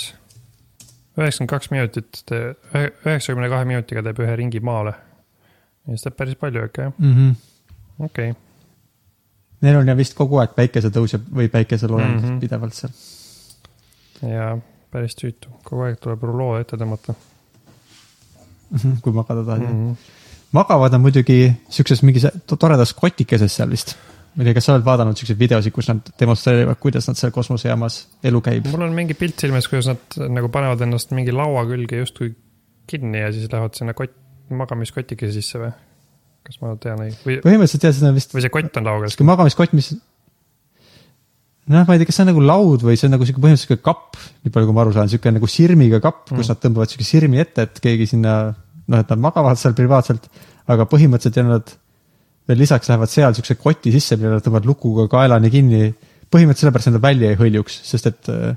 üheksakümmend kaks minutit, üheksakümne kahe minutiga teeb ühe ringi maale. ja teeb päris palju ikka jah, mm. -hmm. okei okay.. Neil on ja vist kogu aeg päikesetõus ja, või päikeseloojang mm Mhm. -hmm. pidevalt seal. ja päris tüütu, kogu aeg tuleb ruloo ette tõmmata kui magada tahad mm. mm. -hmm. magavad nad muidugi siukses mingis to- toredas kotikeses seal vist. ma ei tea, kas sa oled vaadanud siukseid videosid, kus nad demonstreerivad, kuidas nad seal kosmosejaamas elu käib? mul on mingi pilt silmes, kuidas nad nagu panevad ennast mingi laua külge justkui kinni ja siis lähevad sinna kott, magamiskotikese sisse või? Kas ma tean õige või, põhimõtteliselt jah, on vist või see kott on laua sihuke magamiskott, mis. noh, ma ei tea, kas see on nagu laud või see on nagu sihuke põhimõtteliselt sihuke kapp, nii palju kui ma aru saan, sihuke nagu sirmiga kapp mm., kus nad tõmbavad sihuke sirmi ette, et keegi sinna, noh, et nad magavad seal privaatselt. aga põhimõtteliselt ja nad veel lisaks lähevad seal siukse koti sisse, mille nad tõmbavad lukuga kaelani kinni. põhimõtteliselt sellepärast, et nad välja ei hõljuks, sest et äh,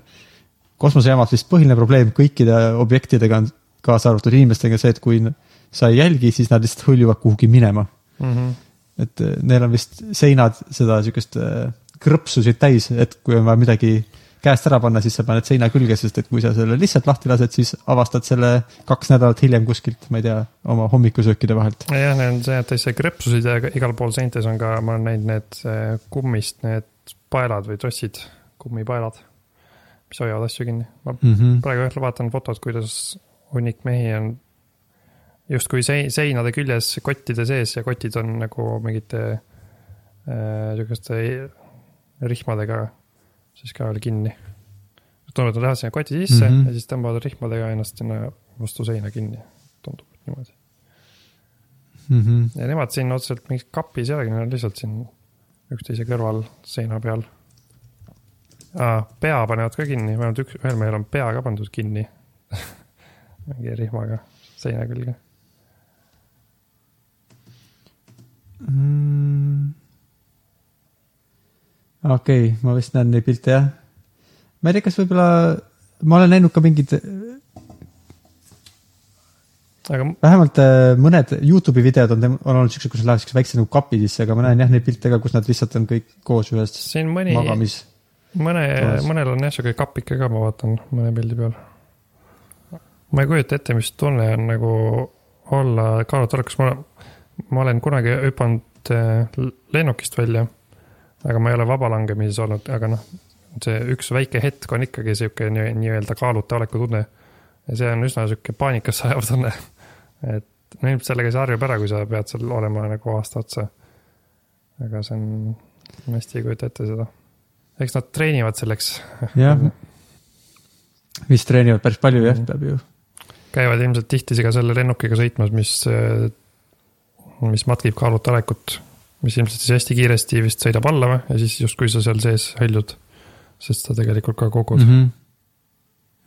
kosmosejaamas vist põhiline probleem kõikide objektidega on, kaasa arvatud inimestega, see, et kui sa ei jälgi, siis nad lihtsalt hõljuvad kuhugi minema mm. -hmm. et äh, neil on vist seinad seda siukest äh, krõpsusid täis, et kui on vaja midagi käest ära panna, siis sa paned seina külge, sest et kui sa selle lihtsalt lahti lased, siis avastad selle kaks nädalat hiljem kuskilt, ma ei tea, oma hommikusöökide vahelt. jah, need on see, et see krõpsusid ja igal pool seintes on ka, ma olen näinud need eh, kummist need paelad või trossid, kummipaelad, mis hoiavad asju kinni. ma Mm -hmm. praegu jah vaatan fotot, kuidas hunnik mehi on justkui sein-, seinade küljes kottide sees ja kotid on nagu mingite äh, sihukeste rihmadega siis ka veel kinni. tundub, et nad lähevad sinna koti sisse mm. -hmm. ja siis tõmbavad rihmadega ennast sinna vastu seina kinni. tundub, niimoodi. Mm -hmm. ja nemad siin otseselt mingis kapis ei olegi, nad on lihtsalt siin üksteise kõrval seina peal ah,. pea panevad ka kinni, vähemalt üks, ühel mehel on pea ka pandud kinni mingi rihmaga seina külge. mm.. okei okay,, ma vist näen neid pilte jah. ma ei tea, kas võib-olla, ma olen näinud ka mingid, aga vähemalt äh, mõned Youtube'i videod on, on olnud siuksed, kus nad lähevad siukse väikse nagu kapi sisse, aga ma näen jah neid pilte ka, kus nad lihtsalt on kõik koos ühes mõni, magamis. mõne mõnel on jah sihuke kapike ka, ma vaatan mõne pildi peal. ma ei kujuta ette, mis tunne on nagu olla kaalutolukas, ma, ma olen kunagi hüpanud eh, lennukist välja. aga ma ei ole vabalangemises olnud, aga noh, see üks väike hetk on ikkagi sihuke nii- nii-öelda kaaluta oleku tunne. ja see on üsna sihuke paanikasse ajav tunne. et no ilmselt sellega sa harjub ära, kui sa pead seal olema nagu aasta otsa. aga see on, ma hästi ei kujuta ette seda. eks nad treenivad selleks. jah, vist treenivad päris palju jah, peab ju. käivad ilmselt tihti ka selle lennukiga sõitmas, mis, mis matkib kaaluta olekut, mis ilmselt siis hästi kiiresti vist sõidab alla või, ja siis justkui sa seal sees hõljud. sest sa tegelikult ka kogud mm. mm.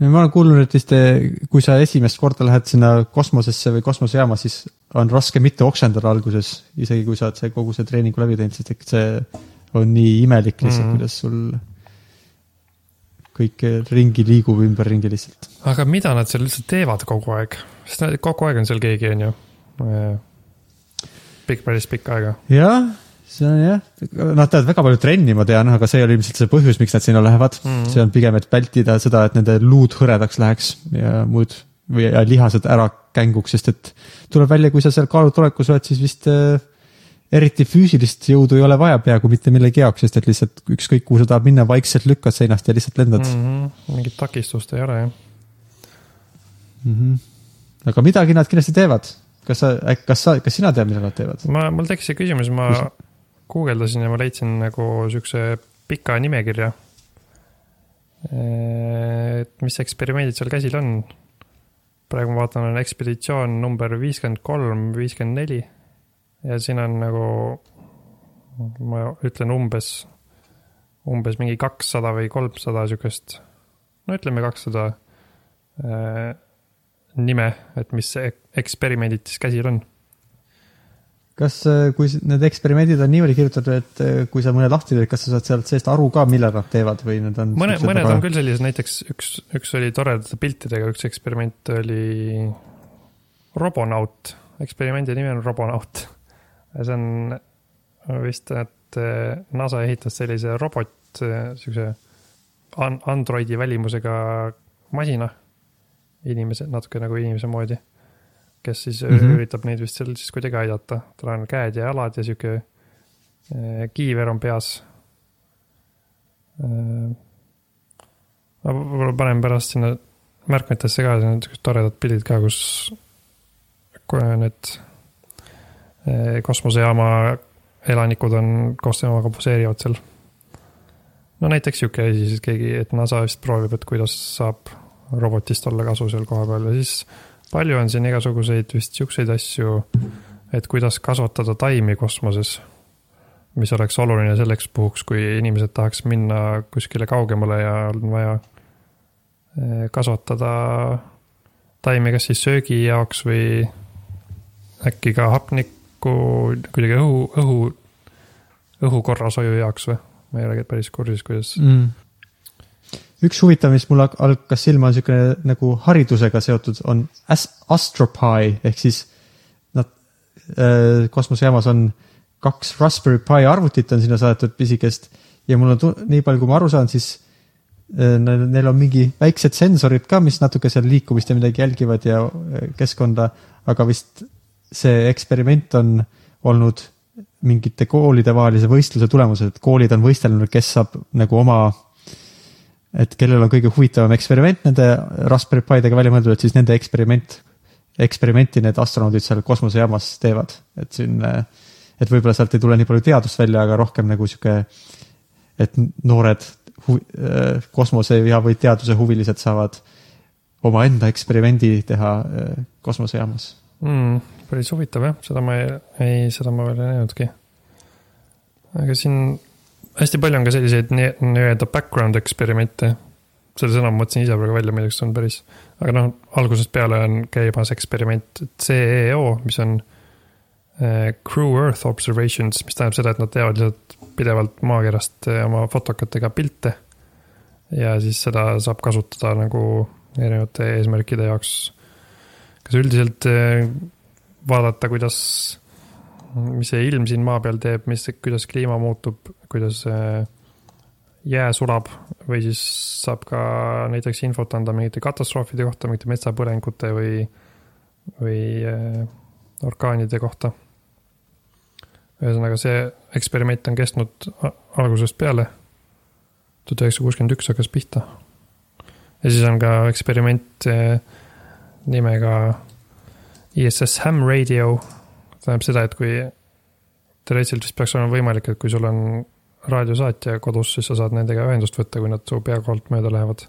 -hmm. ma olen kuulnud, et vist eh, kui sa esimest korda lähed sinna kosmosesse või kosmosejaama, siis on raske mitte oksendada alguses, isegi kui sa oled see kogu see treeningu läbi teinud, sest et see on nii imelik lihtsalt mm, kuidas sul kõik ringi liigub ümberringi lihtsalt. aga mida nad seal üldse teevad kogu aeg, sest nad kogu aeg on seal keegi, on ju. pikk, päris pikka aega. jah, see on jah, nad teevad väga palju trenni, ma tean, aga see ole ilmselt see põhjus, miks nad sinna lähevad mm. -hmm. see on pigem, et vältida seda, et nende luud hõredaks läheks ja muud või ja lihased ära känguks, sest et tuleb välja, kui sa seal kaalutolekus oled, siis vist äh, eriti füüsilist jõudu ei ole vaja peaaegu mitte millegi jaoks, sest et lihtsalt ükskõik kuhu sa tahad minna, vaikselt lükkad seinast ja lihtsalt lendad mm. Mm -hmm. mingit takistust ei ole jah. -hmm. aga midagi nad kindlasti teevad. Kas sa, kas sa, kas sina tead, mida nad teevad? ma, mul tekkis see küsimus, ma guugeldasin ja ma leidsin nagu siukse pika nimekirja. et mis eksperimendid seal käsil on. praegu ma vaatan, on ekspeditsioon number viiskümmend kolm, viiskümmend neli ja siin on nagu, ma ütlen umbes, umbes mingi kakssada või kolmsada siukest, no ütleme kakssada äh, nime, et mis eksperimendid siis käsil on. Kas, kui s- need eksperimendid on niimoodi kirjutatud, et äh, kui sa mõne lahti teed, kas sa saad sealt seest aru ka, millal nad teevad või need on mõne, mõned on küll sellised, näiteks üks, üks oli toredate piltidega, üks eksperiment oli Robonaut, eksperimendi nimi on Robonaut. see on vist, et eh, NASA ehitas sellise robot, siukse an- Androidi välimusega masina, inimese, natuke nagu inimese moodi, kes siis mm. -hmm. üritab neid vist seal siis kuidagi aidata, tal on käed ja jalad ja sihuke eh, kiiver on peas Äh, ma võib-olla panen pärast sinna märkmetesse ka niisugused toredad pildid ka, kus need eh, kosmosejaama elanikud on koos temaga poseerivad seal. no näiteks sihuke asi siis keegi, et NASA vist proovib, et kuidas saab robotist olla kasu seal kohapeal ja siis palju on siin igasuguseid vist siukseid asju, et kuidas kasvatada taimi kosmoses mis oleks oluline selleks puhuks, kui inimesed tahaks minna kuskile kaugemale ja on vaja eh, kasvatada taimi kas siis söögi jaoks või äkki ka hapnikku kuidagi õhu, õhu, õhu korrashoiu jaoks või? ma ei ole päris kursis, kuidas mm.. Üks huvitav, mis mulle hakkas silma, on niisugune nagu haridusega seotud, on as- astropie ehk siis nad äh, kosmosejaamas on kaks Raspberry Pi arvutit on sinna saadetud pisikest ja mul on nii palju, kui ma aru saan, siis äh, neil on mingi väiksed sensorid ka, mis natuke seal liikumist ja midagi jälgivad ja äh, keskkonda, aga vist see eksperiment on olnud mingite koolide vahelise võistluse tulemusel, et koolid on võistelnud, kes saab nagu oma, et kellel on kõige huvitavam eksperiment nende Raspberry Pidega välja mõeldud, et siis nende eksperiment, eksperimenti need astronaudid seal kosmosejaamas teevad, et siin, et võib-olla sealt ei tule nii palju teadust välja, aga rohkem nagu sihuke, et noored hu-, kosmose ja või teaduse huvilised saavad omaenda eksperimendi teha äh, kosmosejaamas mm,. päris huvitav jah, seda ma ei, ei, seda ma veel ei näinudki. aga siin hästi palju on ka selliseid nii- nii-öelda background eksperimente. selle sõna ma mõtlesin ise praegu välja, milleks on päris, aga noh, algusest peale on käimas eksperiment CEO, mis on eh, Crew Earth Observations, mis tähendab seda, et nad teevad lihtsalt pidevalt maakerast eh, oma fotokatega pilte. ja siis seda saab kasutada nagu erinevate eesmärkide jaoks kas üldiselt eh, vaadata, kuidas, mis see ilm siin maa peal teeb, mis, kuidas kliima muutub, kuidas eh, jää sulab või siis saab ka näiteks infot anda mingite katastroofide kohta, mingite metsapõlengute või, või eh, orkaanide kohta. ühesõnaga, see eksperiment on kestnud algusest peale. tuhat üheksasada kuuskümmend üks hakkas pihta. ja siis on ka eksperiment eh, nimega ISS Ham Radio. Tähendab seda, et kui teoreetiliselt vist peaks olema võimalik, et kui sul on raadiosaatja kodus, siis sa saad nendega ühendust võtta, kui nad su pea kohalt mööda lähevad.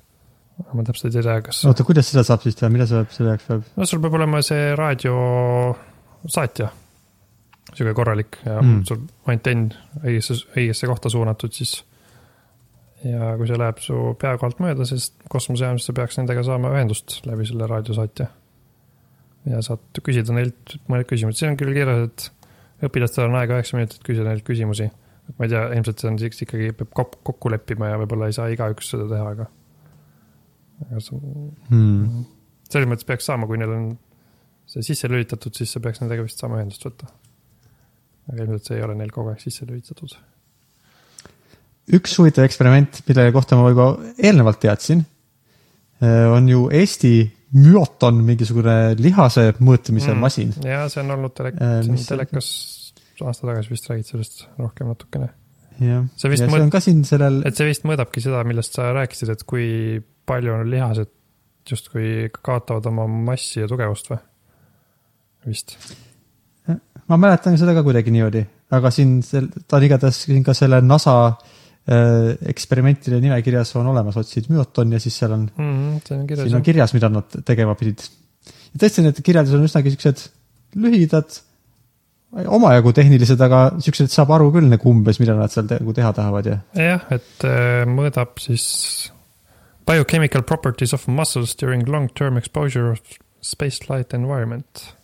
ma täpselt ei tea, kas, oota, kuidas seda saab siis teha, mida sa selle jaoks peab? no sul peab olema see raadiosaatja, sihuke korralik ja Mm. sul antenn õigesse, õigesse kohta suunatud, siis ja kui see läheb su pea kohalt mööda, siis kosmosejaam, siis sa peaks nendega saama ühendust läbi selle raadiosaatja. Ja saad küsida neilt mõned küsimused, siin on küll kirjas, et õpilastel on aega üheksa minutit küsida neilt küsimusi. et ma ei tea, ilmselt see on siis ikkagi peab kok- kokku leppima ja võib-olla ei saa igaüks seda teha, aga. aga see Hmm. selles mõttes peaks saama, kui neil on see sisse lülitatud, siis sa peaks nendega vist saama ühendust võtta. aga ilmselt see ei ole neil kogu aeg sisse lülitatud. üks huvitav eksperiment, mille kohta ma juba eelnevalt teadsin, on ju Eesti myoton, mingisugune lihase mõõtmise Mm. masin. ja see on olnud telek- Äh,, telekas aasta tagasi vist räägid sellest rohkem natukene. jah, See ja vist see on ka siin sellel, et see vist mõõdabki seda, millest sa rääkisid, et kui palju on lihased justkui kaotavad oma massi ja tugevust või? vist. ma mäletan seda ka kuidagi niimoodi, aga siin sel-, ta on igatahes siin ka selle NASA äh, eksperimentide nimekirjas on olemas, otsid myoton ja siis seal on Mm -hmm, on kirjas siin on. kirjas, mida nad tegema pidid. ja tõesti, need kirjeldused on üsnagi siuksed lühidad, omajagu tehnilised, aga siuksed saab aru küll nagu umbes, mida nad seal nagu teha tahavad ja. jah, et äh, mõõdab siis biochemical properties of muscles during long-term exposure of spaceflight environment.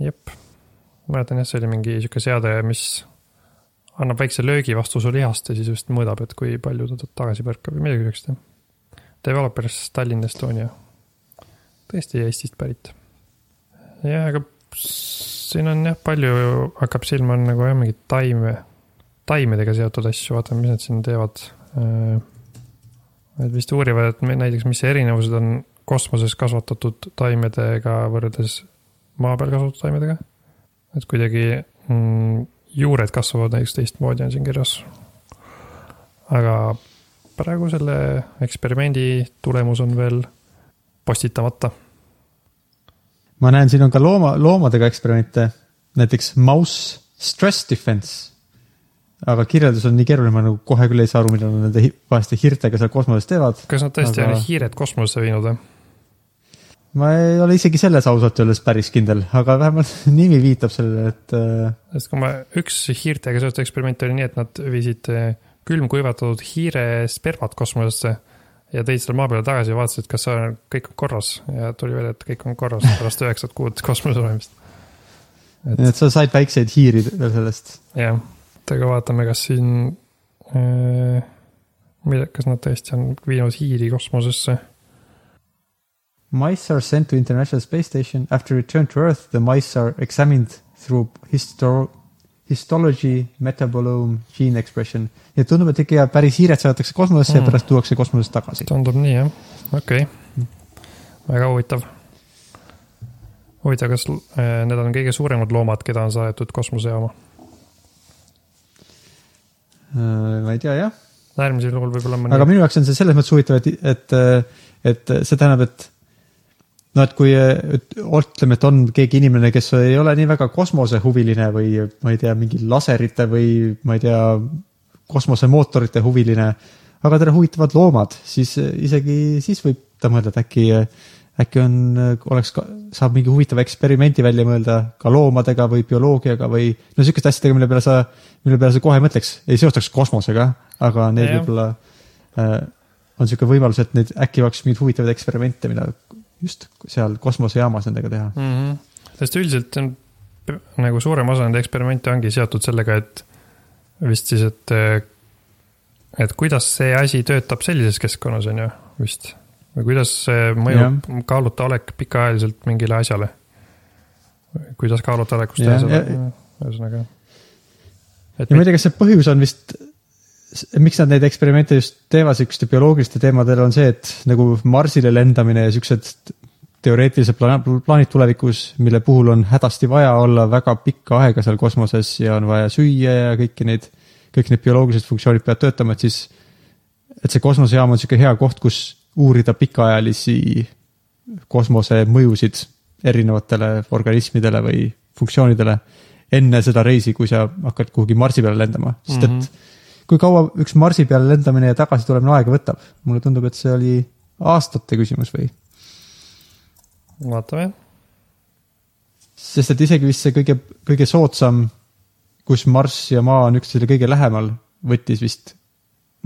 jep, ma mäletan jah, see oli mingi sihuke seade, mis annab väikse löögi vastu su lihast ja siis just mõõdab, et kui palju ta tagasi põrkab või midagi siukest. Developers Tallinn Estonia. tõesti Eestist pärit. jah, aga siin on jah, palju hakkab silma on nagu jah, mingeid taime, taimedega seotud asju, vaatame, mis nad siin teevad. Nad vist uurivad, et näiteks, mis erinevused on kosmoses kasvatatud taimedega võrreldes maa peal kasvatatud taimedega. et kuidagi mm, juured kasvavad näiteks teistmoodi, on siin kirjas. aga praegu selle eksperimendi tulemus on veel postitamata. ma näen, siin on ka looma, loomadega eksperimente, näiteks Mouse Stress Defense. aga kirjeldus on nii keeruline, ma nagu kohe küll ei saa aru, mida nad nende vaeste hiirtega seal kosmoses teevad. kas nad tõesti Aga- on hiired kosmosesse viinud või? Ma ei ole isegi selles ausalt öeldes päris kindel, aga vähemalt nimi viitab sellele, et äh, sest kui ma, üks hiirtega seotud eksperiment oli nii, et nad viisid eh, külmkuivatatud hiire spermat kosmosesse ja tõid selle maa peale tagasi ja vaatasid, kas on, kõik on korras ja tuli välja, et kõik on korras pärast üheksat kuud kosmoses olemist. et sa said väikseid hiiri veel sellest. jah, aga vaatame, kas siin äh,, kas nad tõesti on viinud hiiri kosmosesse. Mice are sent to International Space Station after return to Earth the mice are examined through histo- histology metabolome gene expression. ja tundub, et ikka päris hiired saadetakse kosmosesse mm. Ja pärast tuuakse kosmosest tagasi. tundub nii jah, okei okay., väga huvitav. huvitav, kas äh, need on kõige suuremad loomad, keda on saadetud kosmosejaama? Äh, ma ei tea jah, äärmisel juhul võib-olla aga minu jaoks on see selles mõttes huvitav, et, et, et see tähendab, et no et kui, ütleme, et on keegi inimene, kes ei ole nii väga kosmosehuviline või ma ei tea, mingi laserite või ma ei tea, kosmosemootorite huviline, aga teda huvitavad loomad, siis isegi siis võib ta mõelda, et äkki, äkki on, oleks, saab mingi huvitava eksperimenti välja mõelda ka loomadega või bioloogiaga või no sihukeste asjadega, mille peale sa, mille peale sa kohe mõtleks, ei seostaks kosmosega, aga need võib-olla äh, on sihuke võimalus, et neid äkki oleks mingeid huvitavaid eksperimente, mida just seal kosmosejaamas nendega teha. mm. -hmm. sest üldiselt on nagu suurem osa nende eksperimente ongi seotud sellega, et vist siis, et, et kuidas see asi töötab sellises keskkonnas, on ju, vist. või kuidas see mõjub kaalutaolek pikaajaliselt mingile asjale. kuidas kaalutaolekust ja-, ühesõnaga. et ja ma ei tea, kas see põhjus on vist, miks nad neid eksperimente just teevad sihukeste bioloogiliste teemadel, on see, et nagu Marsile lendamine ja siuksed teoreetilised pla- plaanid tulevikus, mille puhul on hädasti vaja olla väga pikka aega seal kosmoses ja on vaja süüa ja kõiki neid, kõik need bioloogilised funktsioonid peavad töötama, et siis, et see kosmosejaam on sihuke hea koht, kus uurida pikaajalisi kosmose mõjusid erinevatele organismidele või funktsioonidele enne seda reisi, kui sa hakkad kuhugi Marsi peale lendama, sest et mm Mhm. -hmm. Kui kaua üks Marsi peale lendamine ja tagasi tulemine aega võtab? mulle tundub, et see oli aastate küsimus või? vaatame, sest et isegi vist see kõige, kõige soodsam, kus Marss ja Maa on üksteisele kõige lähemal, võttis vist,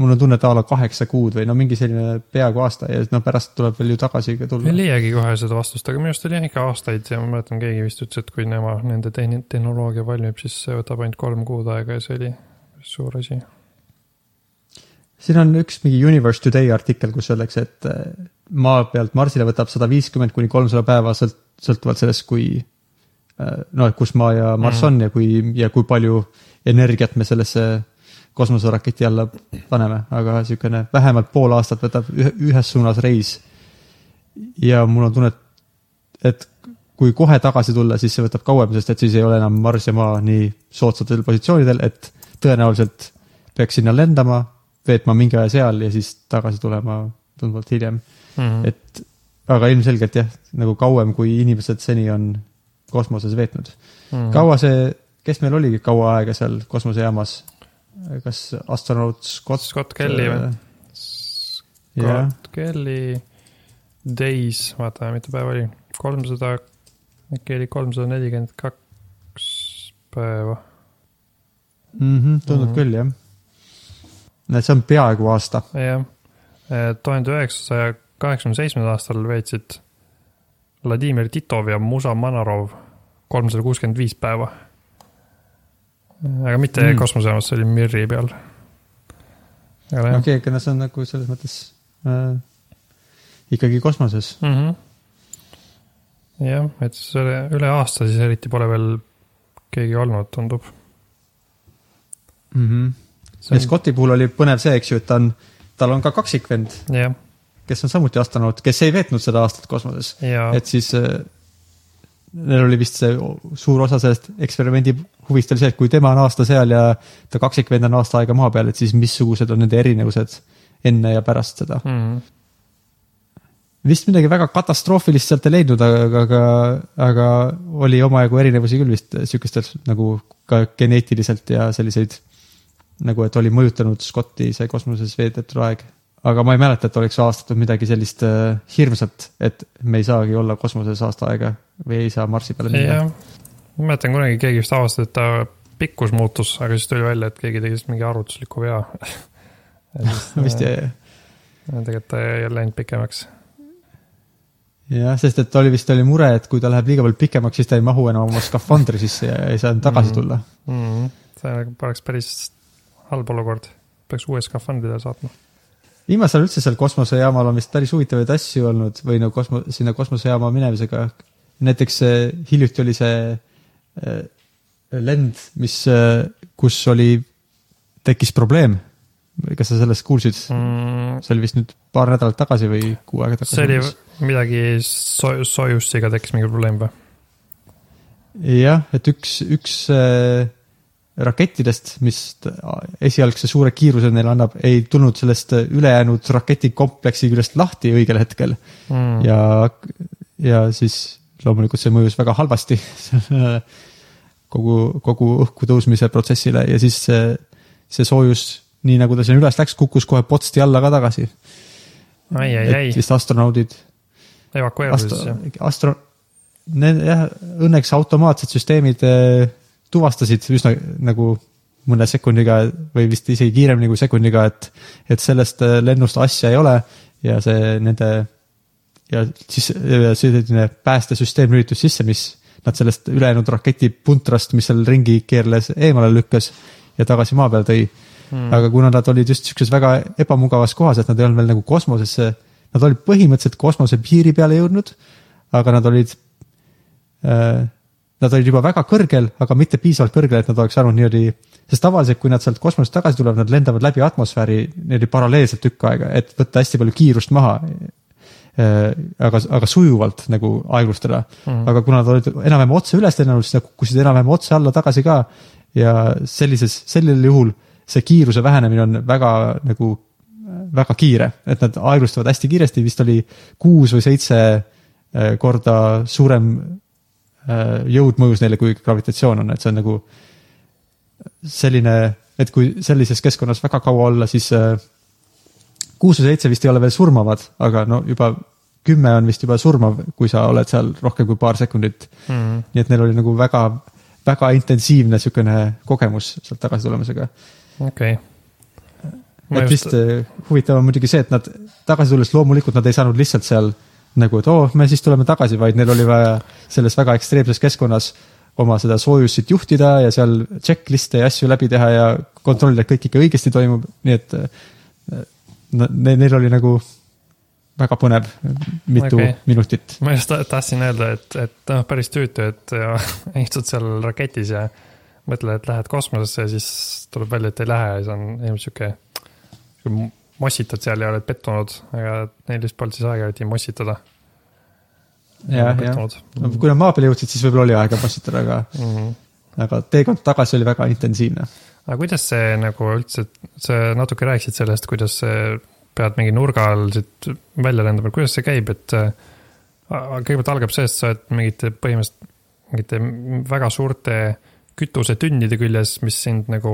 mul on tunne, et a la kaheksa kuud või no mingi selline peaaegu aasta ja no pärast tuleb veel ju tagasi ka ei tulla. leiagi kohe seda vastust, aga minu arust oli jah ikka aastaid ja ma mäletan, keegi vist ütles, et kui nema, nende tehni-, tehnoloogia valmib, siis see võtab ainult kolm kuud aega ja see oli suur asi. Siin on üks mingi Universe Today artikkel, kus öeldakse, et äh, maa pealt Marsile võtab sada viiskümmend kuni kolmsada päeva sõlt-, sõltuvalt sellest, kui äh, no et kus maa ja Marss Mhm. on ja kui, ja kui palju energiat me sellesse kosmoseraketi alla paneme, aga niisugune vähemalt pool aastat võtab ühe, ühes suunas reis. ja mul on tunne, et et kui kohe tagasi tulla, siis see võtab kauem, sest et siis ei ole enam Marss ja Maa nii soodsatel positsioonidel, et tõenäoliselt peaks sinna lendama, veetma mingi aja seal ja siis tagasi tulema tunduvalt hiljem. Mhm. et aga ilmselgelt jah, nagu kauem, kui inimesed seni on kosmoses veetnud. Mhm. kaua see, kes meil oligi kaua aega seal kosmosejaamas? kas astronaut Scott? Scott Kelly või? jah, Scott Kelly Days, vaatame, mitu päeva oli, kolmsada, äkki oli kolmsada nelikümmend kaks päeva. Mhm, tundub Mhm. küll jah. See on peaaegu aasta. jah, tuhande üheksasaja kaheksakümne seitsmendal aastal veetsid Vladimir Titov ja Musa Manarov kolmsada kuuskümmend viis päeva aga mitte Mm. kosmosejaamas, see oli Mirri peal. okei, aga no see on nagu selles mõttes äh, ikkagi kosmoses. mm. -hmm. jah, et selle üle aasta siis eriti pole veel keegi olnud, tundub. Mm -hmm. Ja Scotti puhul oli põnev see, eks ju, et ta on, tal on ka kaksikvend, jah, kes on samuti astronaut, kes ei veetnud seda aastat kosmoses. ja et siis äh, neil oli vist see suur osa sellest eksperimendi huvist oli see, et kui tema on aasta seal ja ta kaksikvend on aasta aega maa peal, et siis missugused on nende erinevused enne ja pärast seda. mm. vist midagi väga katastroofilist sealt ei leidnud, aga, aga, aga oli omajagu erinevusi küll vist sihukestel nagu ka geneetiliselt ja selliseid nagu, et oli mõjutanud Scotti see kosmoses veedetud aeg. aga ma ei mäleta, et oleks aastatud midagi sellist äh, hirmsat, et me ei saagi olla kosmoses aasta aega või ei saa Marsi peale minna jah, ma mäletan kunagi keegi vist avastas, et ta pikkus muutus, aga siis tuli välja, et keegi tegi vist mingi arvutusliku vea. vist jah, tegelikult ta ei läinud pikemaks. jah, sest et oli vist oli mure, et kui ta läheb liiga palju pikemaks, siis ta ei mahu enam oma skafandri sisse ja ei saa tagasi Mhm. tulla. mm. -hmm. see oleks päris halb olukord, peaks uue skafandri saatma. viimasel ajal üldse seal kosmosejaamal on vist päris huvitavaid asju olnud või no kosmo-, sinna kosmosejaama minemisega. näiteks äh, hiljuti oli see äh, lend, mis, kus oli, tekkis probleem. kas sa sellest kuulsid? Mm, see oli vist nüüd paar nädalat tagasi või kuu aega tagasi. see oli midagi so-, Sojuziga tekkis mingi probleem või? jah, et üks, üks äh, rakettidest, mis esialgse suure kiiruse neile annab, ei tulnud sellest äh, ülejäänud raketikompleksi küljest lahti õigel hetkel mm.. ja, ja siis loomulikult see mõjus väga halvasti kogu, kogu õhku tõusmise protsessile ja siis see, see soojus, nii nagu ta sinna üles läks, kukkus kohe potsti alla ka tagasi. et, vist astronaudid, evakueerusid astro siis, jah? astro, jah, õnneks automaatsed süsteemid eh, tuvastasid üsna nagu mõne sekundiga või vist isegi kiiremini kui sekundiga, et, et sellest eh, lennust asja ei ole ja see nende ja siis selline päästesüsteem lülitus sisse, mis nad sellest ülejäänud raketi puntrast, mis seal ringi keerles, eemale lükkas ja tagasi maa peale tõi mm.. aga kuna nad olid just sihukeses väga ebamugavas kohas, et nad ei olnud veel nagu kosmosesse, nad olid põhimõtteliselt kosmose piiri peale jõudnud, aga nad olid äh, Nad olid juba väga kõrgel, aga mitte piisavalt kõrgel, et nad oleks saanud niimoodi, sest tavaliselt, kui nad sealt kosmosest tagasi tulevad, nad lendavad läbi atmosfääri niimoodi paralleelselt tükk aega, et võtta hästi palju kiirust maha. aga, aga sujuvalt nagu aeglustada mm., aga kuna nad olid enam-vähem otse üles lennanud, siis nad kukkusid enam-vähem otse alla tagasi ka. ja sellises, sellel juhul see kiiruse vähenemine on väga nagu, väga kiire, et nad aeglustavad hästi kiiresti, vist oli kuus või seitse eh, korda suurem jõud mõjus neile, kui gravitatsioon on, et see on nagu selline, et kui sellises keskkonnas väga kaua olla, siis eh, kuus või seitse vist ei ole veel surmavad, aga no juba kümme on vist juba surmav, kui sa oled seal rohkem kui paar sekundit mm.. nii et neil oli nagu väga, väga intensiivne niisugune kogemus sealt tagasi tulemisega. okei okay.. et vist eh, huvitav on muidugi see, et nad tagasi tulles loomulikult nad ei saanud lihtsalt seal nagu, et oo oh,, me siis tuleme tagasi, vaid neil oli vaja selles väga ekstreemses keskkonnas oma seda soojussit juhtida ja seal checklist'e ja asju läbi teha ja kontrollida, et kõik ikka õigesti toimub, nii et eh, ne- neil oli nagu väga põnev, mitu okay. minutit. ma just ta- tahtsin öelda, et, et noh, päris tüütu, et istud seal raketis ja mõtled, et lähed kosmosesse ja siis tuleb välja, et ei lähe ja siis on ilmselt sihuke, sihuke mossitad seal ja oled pettunud, aga neil vist polnud siis aega eriti mossitada. jah, jah. kui nad maa peale jõudsid, siis võib-olla oli aega passitada, aga, Mm -hmm. aga teekond tagasi oli väga intensiivne. aga kuidas see nagu üldse, sa natuke rääkisid sellest, kuidas pead mingi nurga all siit välja lendama, kuidas see käib, et äh, kõigepealt algab sellest, sa oled mingite põhimõtteliselt mingite väga suurte kütusetünnide küljes, mis sind nagu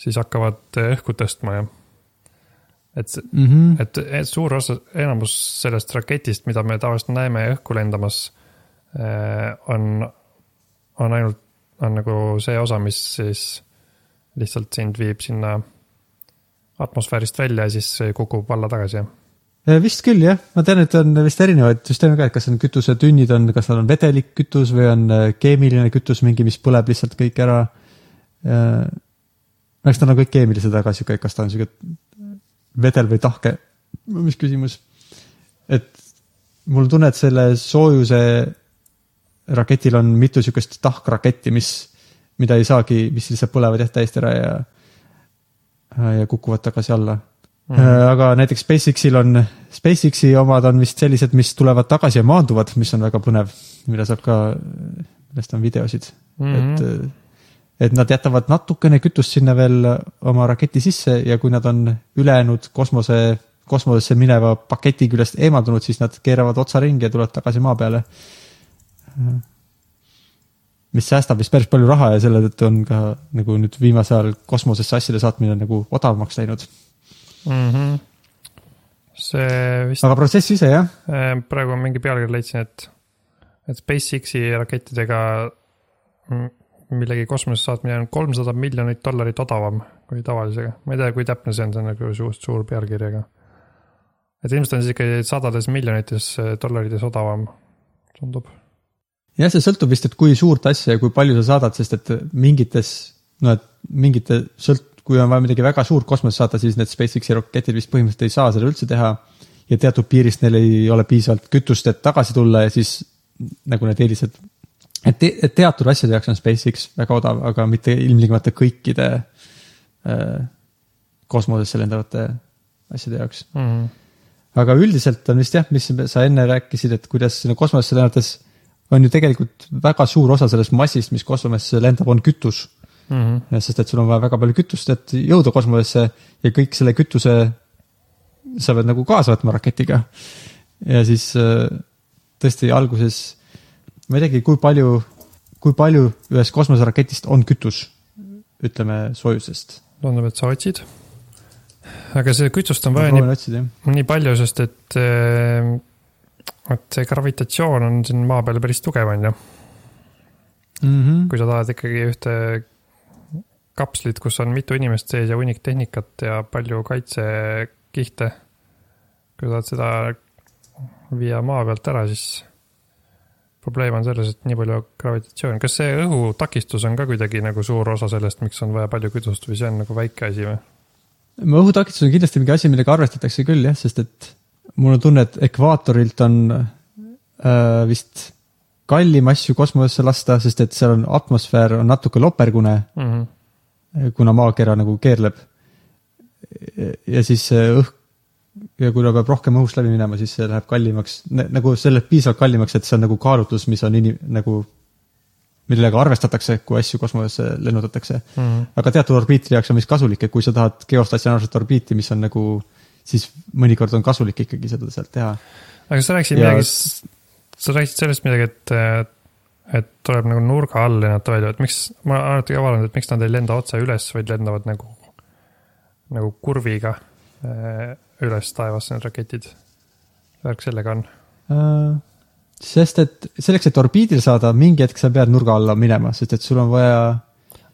siis hakkavad õhku tõstma ja et, Mm -hmm. et, et suur osa, enamus sellest raketist, mida me tavaliselt näeme õhku lendamas, on, on ainult, on nagu see osa, mis siis lihtsalt sind viib sinna atmosfäärist välja ja siis kukub alla tagasi, jah. vist küll jah, ma tean, et on vist erinevaid süsteeme ka, et kas on kütusetünnid on, kas nad on vedelikkütus või on äh, keemiline kütus mingi, mis põleb lihtsalt kõik ära. eks ta on kõik keemilised, aga sihuke, kas ta on sihuke vedel või tahke, mis küsimus. et mul on tunne, et selle soojuse raketil on mitu sihukest tahkraketti, mis, mida ei saagi, mis lihtsalt põlevad jah täiesti ära ja, ja kukuvad tagasi alla mm. -hmm. aga näiteks SpaceX-il on, SpaceX-i omad on vist sellised, mis tulevad tagasi ja maanduvad, mis on väga põnev, mida saab ka, millest on videosid mm, -hmm. et et nad jätavad natukene kütust sinna veel oma raketi sisse ja kui nad on ülejäänud kosmose, kosmosesse mineva paketi küljest eemaldunud, siis nad keeravad otsa ringi ja tulevad tagasi maa peale mis säästab vist päris palju raha ja selle tõttu on ka nagu nüüd viimasel ajal kosmosesse asjade saatmine nagu odavamaks läinud mm. -hmm. see vist. aga protsess ise jah? Äh, praegu mingi pealkiri leidsin, et, et SpaceX-i rakettidega millegi kosmosesse saatmine on kolmsada miljonit dollarit odavam kui tavalisega. ma ei tea, kui täpne see on, see on nagu suur pealkiri, aga. et ilmselt on siis ikkagi sadades miljonites dollarites odavam, tundub jah, see sõltub vist, et kui suurt asja ja kui palju sa saadad, sest et mingites, no et mingite sõlt-, kui on vaja midagi väga suurt kosmosesse saata, siis need SpaceX-i raketid vist põhimõtteliselt ei saa seda üldse teha. ja teatud piirist neil ei ole piisavalt kütust, et tagasi tulla ja siis nagu need eelised. Et te, et teatud asjade jaoks on SpaceX väga odav, aga mitte ilmtingimata kõikide äh, kosmosesse lendavate asjade jaoks mm. -hmm. aga üldiselt on vist jah, mis sa enne rääkisid, et kuidas sinna kosmosesse lennates on ju tegelikult väga suur osa sellest massist, mis kosmosesse lendab, on kütus mm. -hmm. sest et sul on vaja väga palju kütust, et jõuda kosmosesse ja kõik selle kütuse sa pead nagu kaasa võtma raketiga. ja siis äh, tõesti alguses, ma ei teagi, kui palju, kui palju ühest kosmoseraketist on kütus, ütleme soojusest. tundub, et sa otsid. aga see kütust on vaja nii, nii palju, sest et et see gravitatsioon on siin maa peal päris tugev, on ju. -hmm. kui sa tahad ikkagi ühte kapslit, kus on mitu inimest sees ja hunnik tehnikat ja palju kaitsekihte. kui sa tahad seda viia maa pealt ära, siis probleem on selles, et nii palju gravitatsiooni, kas see õhutakistus on ka kuidagi nagu suur osa sellest, miks on vaja palju kütust või see on nagu väike asi või? õhutakistus on kindlasti mingi asi, millega arvestatakse küll jah, sest et mul on tunne, et ekvaatorilt on äh, vist kallim asju kosmosesse lasta, sest et seal on atmosfäär on natuke lopergune mm. -hmm. kuna maakera nagu keerleb. ja siis õhk ja kui ta peab rohkem õhust läbi minema, siis see läheb kallimaks, nagu see läheb piisavalt kallimaks, et see on nagu kaalutlus, mis on inim-, nagu millega arvestatakse, kui asju kosmosesse lennutatakse mm. -hmm. aga teatud orbiitide jaoks on vist kasulik, et kui sa tahad geostatsionaarset orbiiti, mis on nagu siis mõnikord on kasulik ikkagi seda sealt teha. aga sa rääkisid ja... midagi, sa rääkisid sellest midagi, et, et tuleb nagu nurga all lennata välja, et miks, ma olen alati ka vaadanud, et miks nad ei lenda otse üles, vaid lendavad nagu, nagu kurviga üles taevasse, need raketid. värk sellega on uh,? sest et selleks, et orbiidil saada, mingi hetk sa pead nurga alla minema, sest et sul on vaja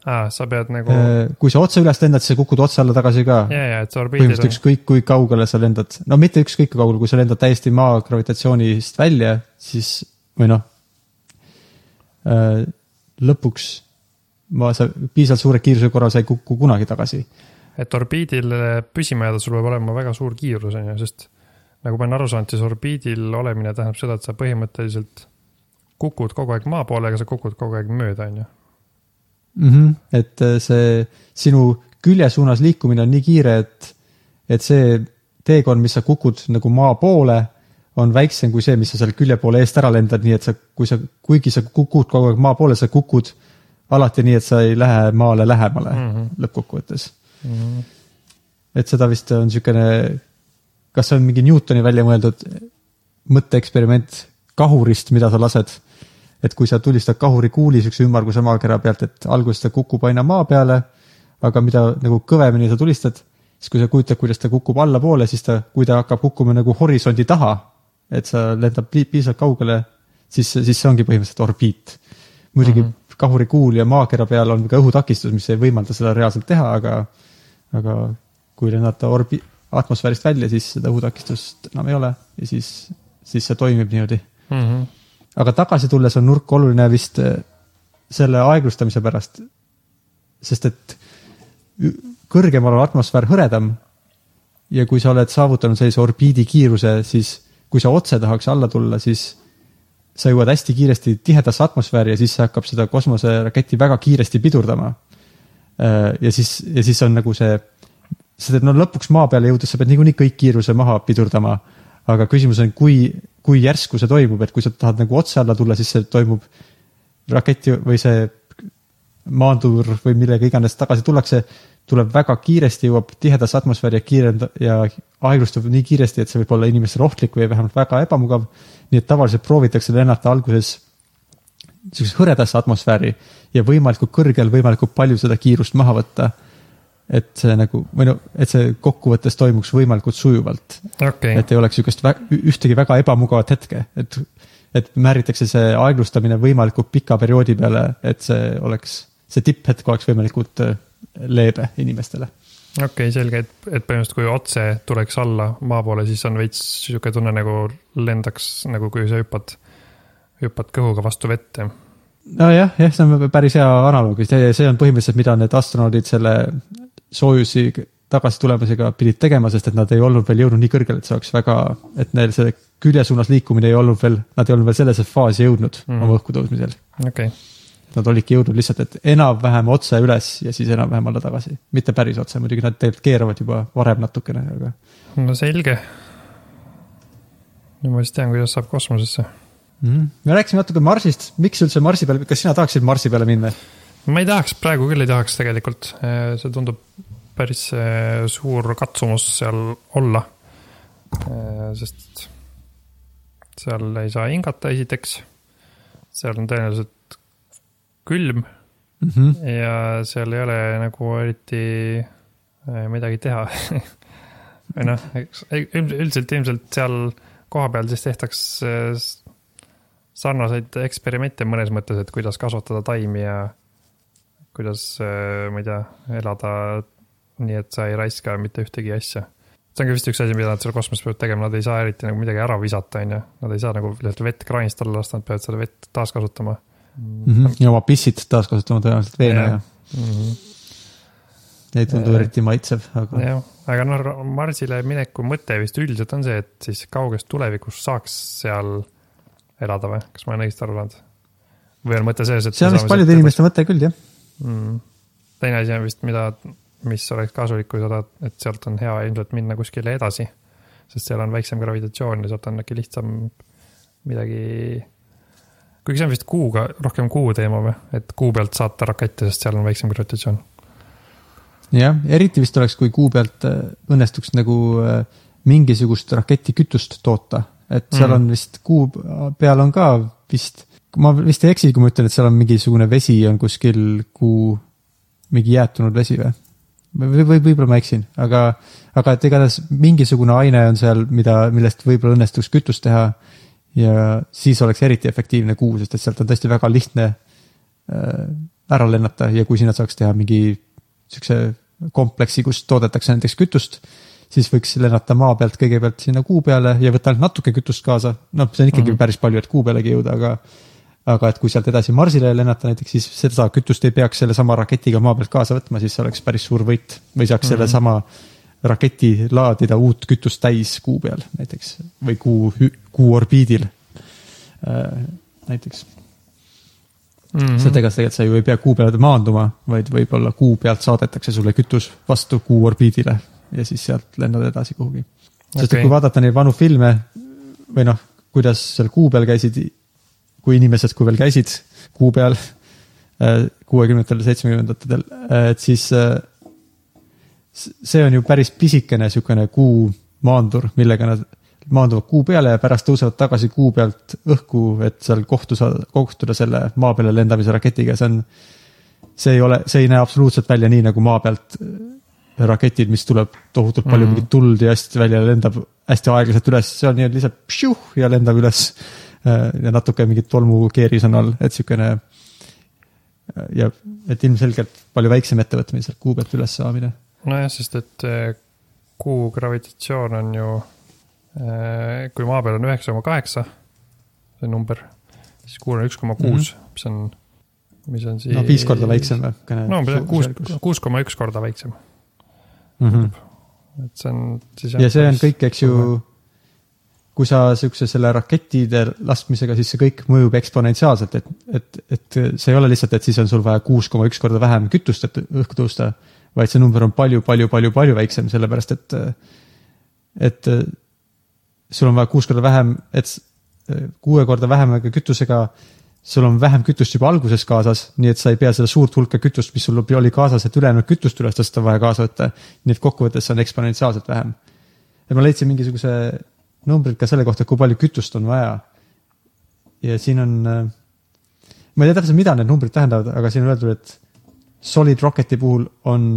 aa, sa pead nagu. Äh, kui sa otse üles lendad, siis sa kukud otse alla tagasi ka. põhimõtteliselt ükskõik, kui kaugele sa lendad, no mitte ükskõik kui kaugele, kui sa lendad täiesti maa gravitatsioonist välja, siis või noh äh,. lõpuks ma, sa piisavalt suure kiiruse korral sa ei kuku kunagi tagasi. Et orbiidil püsima jääda, sul peab olema väga suur kiirus, on ju, sest nagu ma olen aru saanud, siis orbiidil olemine tähendab seda, et sa põhimõtteliselt kukud kogu aeg maa poole, aga sa kukud kogu aeg mööda, on ju. -hmm. et äh, see sinu külje suunas liikumine on nii kiire, et, et see teekond, mis sa kukud nagu maa poole, on väiksem kui see, mis sa seal külje poole eest ära lendad, nii et sa, kui sa, kuigi sa kukud kogu aeg maa poole, sa kukud alati nii, et sa ei lähe maale lähemale mm -hmm. lõppkokkuvõttes mm. et seda vist on niisugune, kas see on mingi Newtoni välja mõeldud mõtteeksperiment kahurist, mida sa lased et kui sa tulistad kahurikuuli siukse ümmarguse maakera pealt, et alguses ta kukub aina maa peale, aga mida nagu kõvemini sa tulistad, siis kui sa kujutad, kuidas ta kukub allapoole, siis ta, kui ta hakkab kukkuma nagu horisondi taha, et sa lendab piisavalt kaugele, siis, siis see ongi põhimõtteliselt orbiit. muidugi mm -hmm. kahurikuul ja maakera peal on ka õhutakistus, mis ei võimalda seda reaalselt teha, aga, aga kui lennata orbi-, atmosfäärist välja, siis seda õhutakistust enam ei ole ja siis, siis see toimib niimoodi mm. -hmm aga tagasi tulles on nurk oluline vist eh, selle aeglustamise pärast. sest et kõrgemal on atmosfäär hõredam. ja kui sa oled saavutanud sellise orbiidi kiiruse, siis kui sa otse tahaks alla tulla, siis sa jõuad hästi kiiresti tihedasse atmosfääri ja siis hakkab seda kosmoseraketti väga kiiresti pidurdama. Ja siis, ja siis on nagu see, sest et no lõpuks maa peale jõudes sa pead niikuinii kõik kiiruse maha pidurdama. aga küsimus on, kui, kui järsku see toimub, et kui sa tahad nagu otse alla tulla, siis see toimub raketi või see maandur või millega iganes tagasi tullakse, tuleb väga kiiresti, jõuab tihedasse atmosfääri ja kiirenda- ja aeglustub nii kiiresti, et see võib olla inimestele ohtlik või vähemalt väga ebamugav. nii et tavaliselt proovitakse lennata alguses niisugusesse hõredasse atmosfääri ja võimalikult kõrgel võimalikult palju seda kiirust maha võtta. et see nagu, või no, et see kokkuvõttes toimuks võimalikult sujuvalt okei, et ei oleks vä- ühtegi väga ebamugavat hetke, et, et määritakse see aeglustamine võimalikult pika perioodi peale, et see oleks, see tipphetk oleks võimalikult äh, leebe inimestele. okei, selge, et, et põhimõtteliselt kui otse tuleks alla maa poole, siis on veits sihuke tunne nagu lendaks nagu kui sa hüppad, hüppad kõhuga vastu vette. nojah, jah, see on päris hea analoog, see on põhimõtteliselt, mida need astronaudid selle soojusi tagasi tulemisega pidid tegema, sest et nad ei olnud veel jõudnud nii kõrgele, et see oleks väga, et neil see külje suunas liikumine ei olnud veel, nad ei olnud veel sellesse faasi jõudnud mm. Oma õhku tõusmisel okei, Nad olidki jõudnud lihtsalt, et enam-vähem otse üles ja siis enam-vähem alla tagasi. mitte päris otse, muidugi nad tegelikult keeravad juba varem natukene, aga no selge. nüüd ma siis tean, kuidas saab kosmosesse. mm. -hmm. me rääkisime natuke Marsist, miks üldse Marsi peale, kas sina tahaksid Marsi peale minna? ma ei tahaks, praegu küll ei tahaks tegelikult, see tundub päris eh, suur katsumus seal olla. sest seal ei saa hingata, esiteks. seal on tõenäoliselt külm Mm -hmm. ja seal ei ole nagu eriti midagi teha. või noh, üldiselt ilmselt seal kohapeal siis tehtaks eh, sarnaseid eksperimente mõnes mõttes, et kuidas kasvatada taimi ja kuidas, ma ei tea, elada nii, et sa ei raiska mitte ühtegi asja. see on ka vist üks asi, mida nad seal kosmoses peavad tegema, nad ei saa eriti nagu midagi ära visata, on ju. Nad ei saa nagu lihtsalt vett kraanist alla lasta, nad peavad seda vett taaskasutama Mm -hmm. ja oma pissid taaskasutama tõenäoliselt veena Jah. ja mm. -hmm. ei tundu Äh, eriti maitsev, aga jah, aga noh, Marsile mineku mõte vist üldiselt on see, et siis kauges tulevikus saaks seal elada või, kas ma olen õigesti aru saanud? või on mõte selles, et see on vist paljude inimeste mõte küll, jah. mm.. teine asi on vist, mida, mis oleks kasulik, kui sa tahad, et sealt on hea ilmselt minna kuskile edasi. sest seal on väiksem gravitatsioon ja sealt on äkki lihtsam midagi. kuigi see on vist kuuga, rohkem kuu teema või, et kuu pealt saata rakette, sest seal on väiksem gravitatsioon. jah, eriti vist oleks, kui kuu pealt äh, õnnestuks nagu äh, mingisugust raketikütust toota, et seal Mhm. on vist kuu peal on ka vist, ma vist ei eksi, kui ma ütlen, et seal on mingisugune vesi on kuskil kuu, mingi jäätunud vesi või? või, või võib-olla ma eksin, aga, aga et igatahes mingisugune aine on seal, mida, millest võib-olla õnnestuks kütust teha. ja siis oleks eriti efektiivne kuu, sest et sealt on tõesti väga lihtne äh, ära lennata ja kui sinna saaks teha mingi siukse kompleksi, kus toodetakse näiteks kütust, siis võiks lennata maa pealt kõigepealt sinna kuu peale ja võtta ainult natuke kütust kaasa. noh, see on ikkagi mm Mhm. -hmm. päris palju, et kuu pealegi jõuda, aga aga et kui sealt edasi Marsile lennata näiteks, siis seda kütust ei peaks sellesama raketiga maa pealt kaasa võtma, siis see oleks päris suur võit. või saaks mm -hmm. sellesama raketi laadida uut kütust täis kuu peal näiteks või kuu, kuu orbiidil äh, näiteks Mm -hmm. sellega tegelikult sa ju ei pea kuu peale maanduma, vaid võib-olla kuu pealt saadetakse sulle kütus vastu kuu orbiidile ja siis sealt lennad edasi kuhugi. sest Okei. et kui vaadata neid vanu filme või noh, kuidas seal kuu peal käisid, kui inimesed, kui veel käisid kuu peal kuuekümnendatel, seitsmekümnendatel, et siis äh, see on ju päris pisikene niisugune kuu maandur, millega nad maanduvad kuu peale ja pärast tõusevad tagasi kuu pealt õhku, et seal kohtu saada, kohtuda selle maa peale lendamise raketiga, see on, see ei ole, see ei näe absoluutselt välja nii nagu maa pealt äh, raketid, mis tuleb tohutult palju Mhm. mingit tuld ja hästi välja lendab hästi aeglaselt üles, see on nii lihtsalt pšiuh ja lendab üles. ja natuke mingit tolmukeeris on all, et siukene ja et ilmselgelt palju väiksem ettevõtmine sealt kuu pealt üles saamine. nojah, sest et eh, kuu gravitatsioon on ju, kui maa peal on üheksa koma kaheksa, see number, siis kuul on üks koma kuus, mis on mis on siis. no viis korda väiksem või? no umbes kuus, kuus koma üks korda väiksem, -hmm. et see on siis. ja see on kõik, eks ju, kui sa siukse selle rakettide laskmisega, siis see kõik mõjub eksponentsiaalselt, et, et, et see ei ole lihtsalt, et siis on sul vaja kuus koma üks korda vähem kütust, et õhku tõusta. vaid see number on palju, palju, palju, palju väiksem, sellepärast et, et sul on vaja kuus korda vähem, et kuue korda vähema kütusega sul on vähem kütust juba alguses kaasas, nii et sa ei pea seda suurt hulka kütust, mis sul oli kaasas, et ülejäänud kütust üles tõsta, vaja kaasa võtta. nii et kokkuvõttes see on eksponentsiaalselt vähem. ja ma leidsin mingisuguse numbrid ka selle kohta, kui palju kütust on vaja. ja siin on, ma ei tea täpselt, mida need numbrid tähendavad, aga siin on öeldud, et solid rocket'i puhul on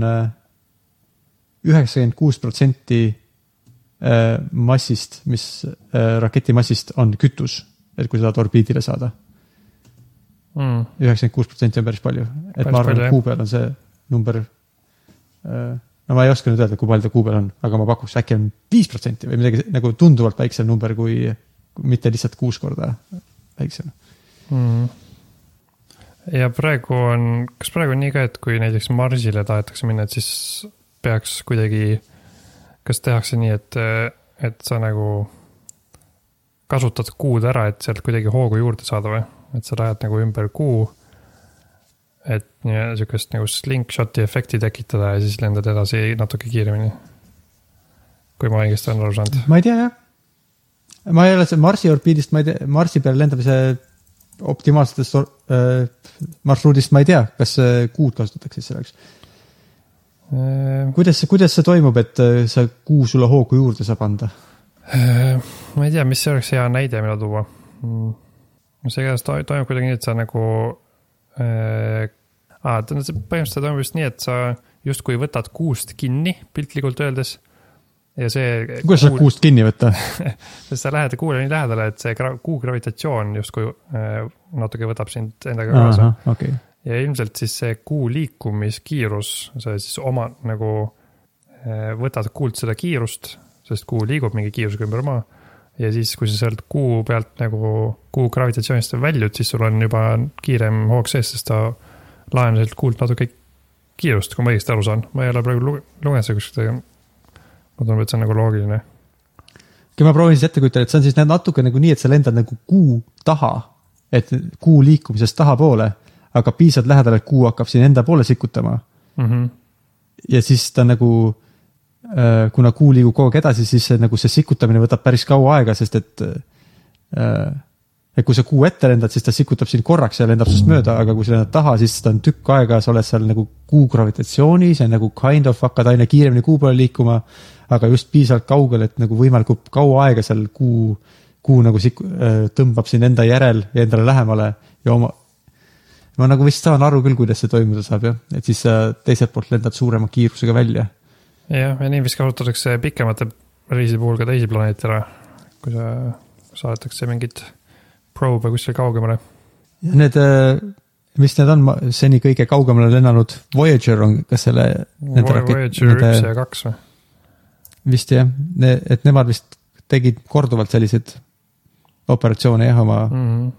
üheksakümmend kuus protsenti äh, massist, mis äh, raketi massist on kütus, et kui seda orbiidile saada. Üheksakümmend kuus protsenti on päris palju, et Päris ma arvan, et kuu peal on see number. no ma ei oska nüüd öelda, kui palju ta kuu peal on, aga ma pakuks äkki on viis protsenti või midagi nagu tunduvalt väiksem number kui, mitte lihtsalt kuus korda väiksem. Mm. ja praegu on, kas praegu on nii ka, et kui näiteks Marsile tahetakse minna, et siis peaks kuidagi, kas tehakse nii, et, et sa nagu kasutad kuud ära, et sealt kuidagi hoogu juurde saada või? Et sa lähed nagu ümber kuu, et nii- sihukest nagu slingshot'i efekti tekitada ja siis lendad edasi natuke kiiremini. kui ma õigesti olen aru saanud. ma ei tea jah. ma ei ole see Marsi orbiidist, ma ei tea, Marsi peale lendamise optimaalsetest äh, marsruudist ma ei tea, kas äh, kuud kasutatakse selleks. kuidas see, kuidas see toimub, et äh, see kuu sulle hoogu juurde saab anda? Äh, ma ei tea, mis oleks hea näide, mida tuua. See igatahes to- toimub kuidagi nii, et sa nagu äh,. aa, põhimõtteliselt see toimub just nii, et sa justkui võtad kuust kinni, piltlikult öeldes. ja see. kuidas saab kuust kinni võtta? sest sa lähed kuule nii lähedale, et see kuu gravitatsioon justkui äh, natuke võtab sind endaga kaasa. okei, ja ilmselt siis see kuu liikumiskiirus, sa siis oma nagu äh, võtad kuult seda kiirust, sest kuu liigub mingi kiirusega ümber maa. Ja siis, kui sa sealt kuu pealt nagu kuu gravitatsioonist väljud, siis sul on juba kiirem hoog sees, sest ta laenab sealt kuult natuke kiirust, kui ma õigesti aru saan. ma ei ole praegu luge- lugenud seda kuskilt, aga mulle tundub, et see on nagu loogiline. okei, ma proovin siis ette kujutada, et see on siis natuke nagu nii, et sa lendad nagu kuu taha, et kuu liikumisest tahapoole, aga piisavalt lähedal, et kuu hakkab siin enda poole sikutama Mm -hmm. ja siis ta nagu, kuna kuu liigub kogu aeg edasi, siis see nagu see sikutamine võtab päris kaua aega, sest et äh, et kui sa kuu ette lendad, siis ta sikutab sind korraks ja lendab sinust mööda, aga kui sa lendad taha, siis ta on tükk aega, sa oled seal nagu kuu gravitatsioonis ja nagu kind of hakkad aina kiiremini kuu poole liikuma. aga just piisavalt kaugel, et nagu võimalikult kaua aega seal kuu, kuu nagu sik-, tõmbab sind enda järel ja endale lähemale ja oma. ma nagu vist saan aru küll, kuidas see toimuda saab jah, et siis sa teiselt poolt lendad suurema kiirusega välja jah, ja nii vist kasutatakse pikemate reiside puhul ka teisi planeete ära, kui sa saadetakse mingit probe kuskile kaugemale. need, mis need on, seni kõige kaugemale lennanud Voyager on, kas selle. Voyager üks ja kaks või? vist jah, et nemad vist tegid korduvalt selliseid operatsioone jah, oma mm. -hmm.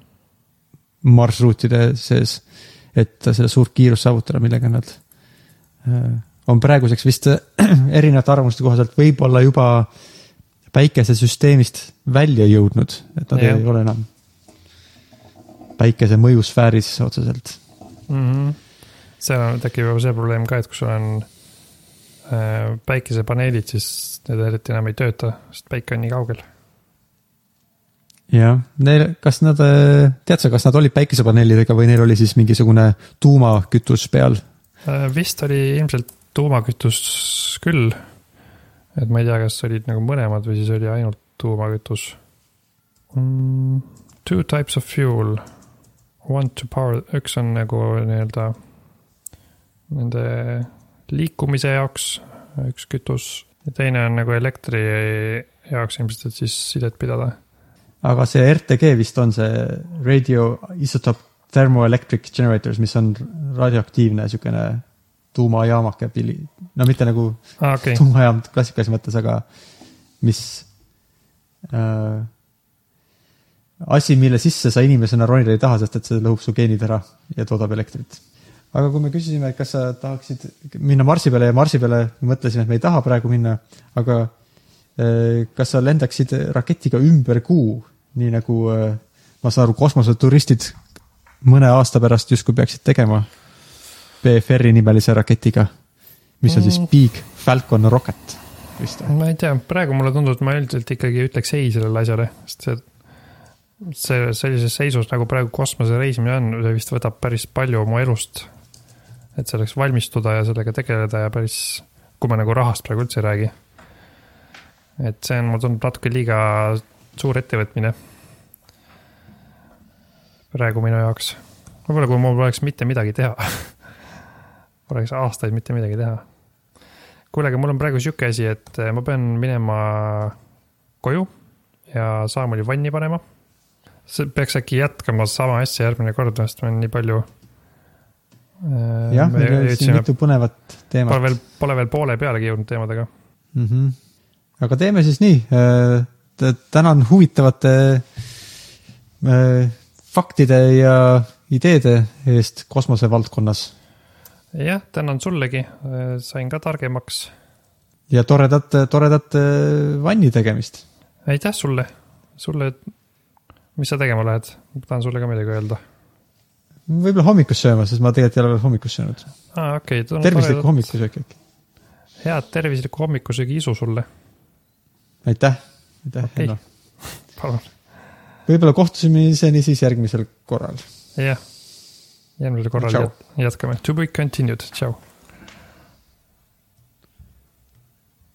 marsruutide sees, et seda suurt kiirust saavutada, millega nad äh, on praeguseks vist erinevate arvamuste kohaselt võib-olla juba päikesesüsteemist välja jõudnud, et nad Jah. ei ole enam päikese mõjusfääris otseselt. mm. -hmm. seal on, tekib juba see probleem ka, et kui sul on äh, päikesepaneelid, siis need eriti enam ei tööta, sest päike on nii kaugel. jah, neil, kas nad, tead sa, kas nad olid päikesepaneelidega või neil oli siis mingisugune tuumakütus peal? Äh, vist oli ilmselt tuumakütus küll. et ma ei tea, kas olid nagu mõlemad või siis oli ainult tuumakütus mm,. Two types of fuel. One to power, üks on nagu nii-öelda nende liikumise jaoks üks kütus ja teine on nagu elektri jaoks ilmselt, et siis sidet pidada. aga see RTG vist on see radio isotope thermoelectric generators, mis on radioaktiivne niisugune tuumajaamake pili, no mitte nagu Ah, okay., tuumajaam klassikalises mõttes, aga mis äh, asi, mille sisse sa inimesena ronida ei taha, sest et see lõhub su geenid ära ja toodab elektrit. aga kui me küsisime, et kas sa tahaksid minna Marsi peale ja Marsi peale me mõtlesime, et me ei taha praegu minna, aga eh, kas sa lendaksid raketiga ümber kuu, nii nagu eh, ma saan aru, kosmoseturistid mõne aasta pärast justkui peaksid tegema BFR-i nimelise raketiga, mis on siis Mm. Big Falcon Rocket, vist ma ei tea, praegu mulle tundub, et ma üldiselt ikkagi ütleks ei sellele asjale, sest see, see sellises seisus nagu praegu kosmose reisimine on, see vist võtab päris palju mu elust. et selleks valmistuda ja sellega tegeleda ja päris, kui me nagu rahast praegu üldse ei räägi. et see on, mulle tundub natuke liiga suur ettevõtmine. praegu minu jaoks, võib-olla kui mul oleks mitte midagi teha. oleks aastaid mitte midagi teha kuule, aga mul on praegu sihuke asi, et eh, ma pean minema koju ja Saamoli vanni panema. see peaks äkki jätkama sama asja järgmine kord, sest ma olen nii palju. jah, meil oli siin mitu põnevat Pole teemat veel, pole veel poole pealegi jõudnud teemadega. mm. -hmm. aga teeme siis nii, tänan huvitavate faktide ja ideede eest kosmosevaldkonnas jah, tänan sullegi, sain ka targemaks. ja toredat, toredat äh, vanni tegemist. aitäh sulle, sulle, mis sa tegema lähed, ma tahan sulle ka midagi öelda. võib-olla hommikust sööma, sest ma tegelikult ei ole veel hommikust söönud. aa, okei okay,. tervislikku. hommikusööki äkki. head tervislikku hommikusöögi isu sulle, aitäh, aitäh Okei. Henno. palun. võib-olla kohtumiseni siis järgmisel korral. jah, järgmisel korral Tšau. jät- jätkame, to be continued, tšau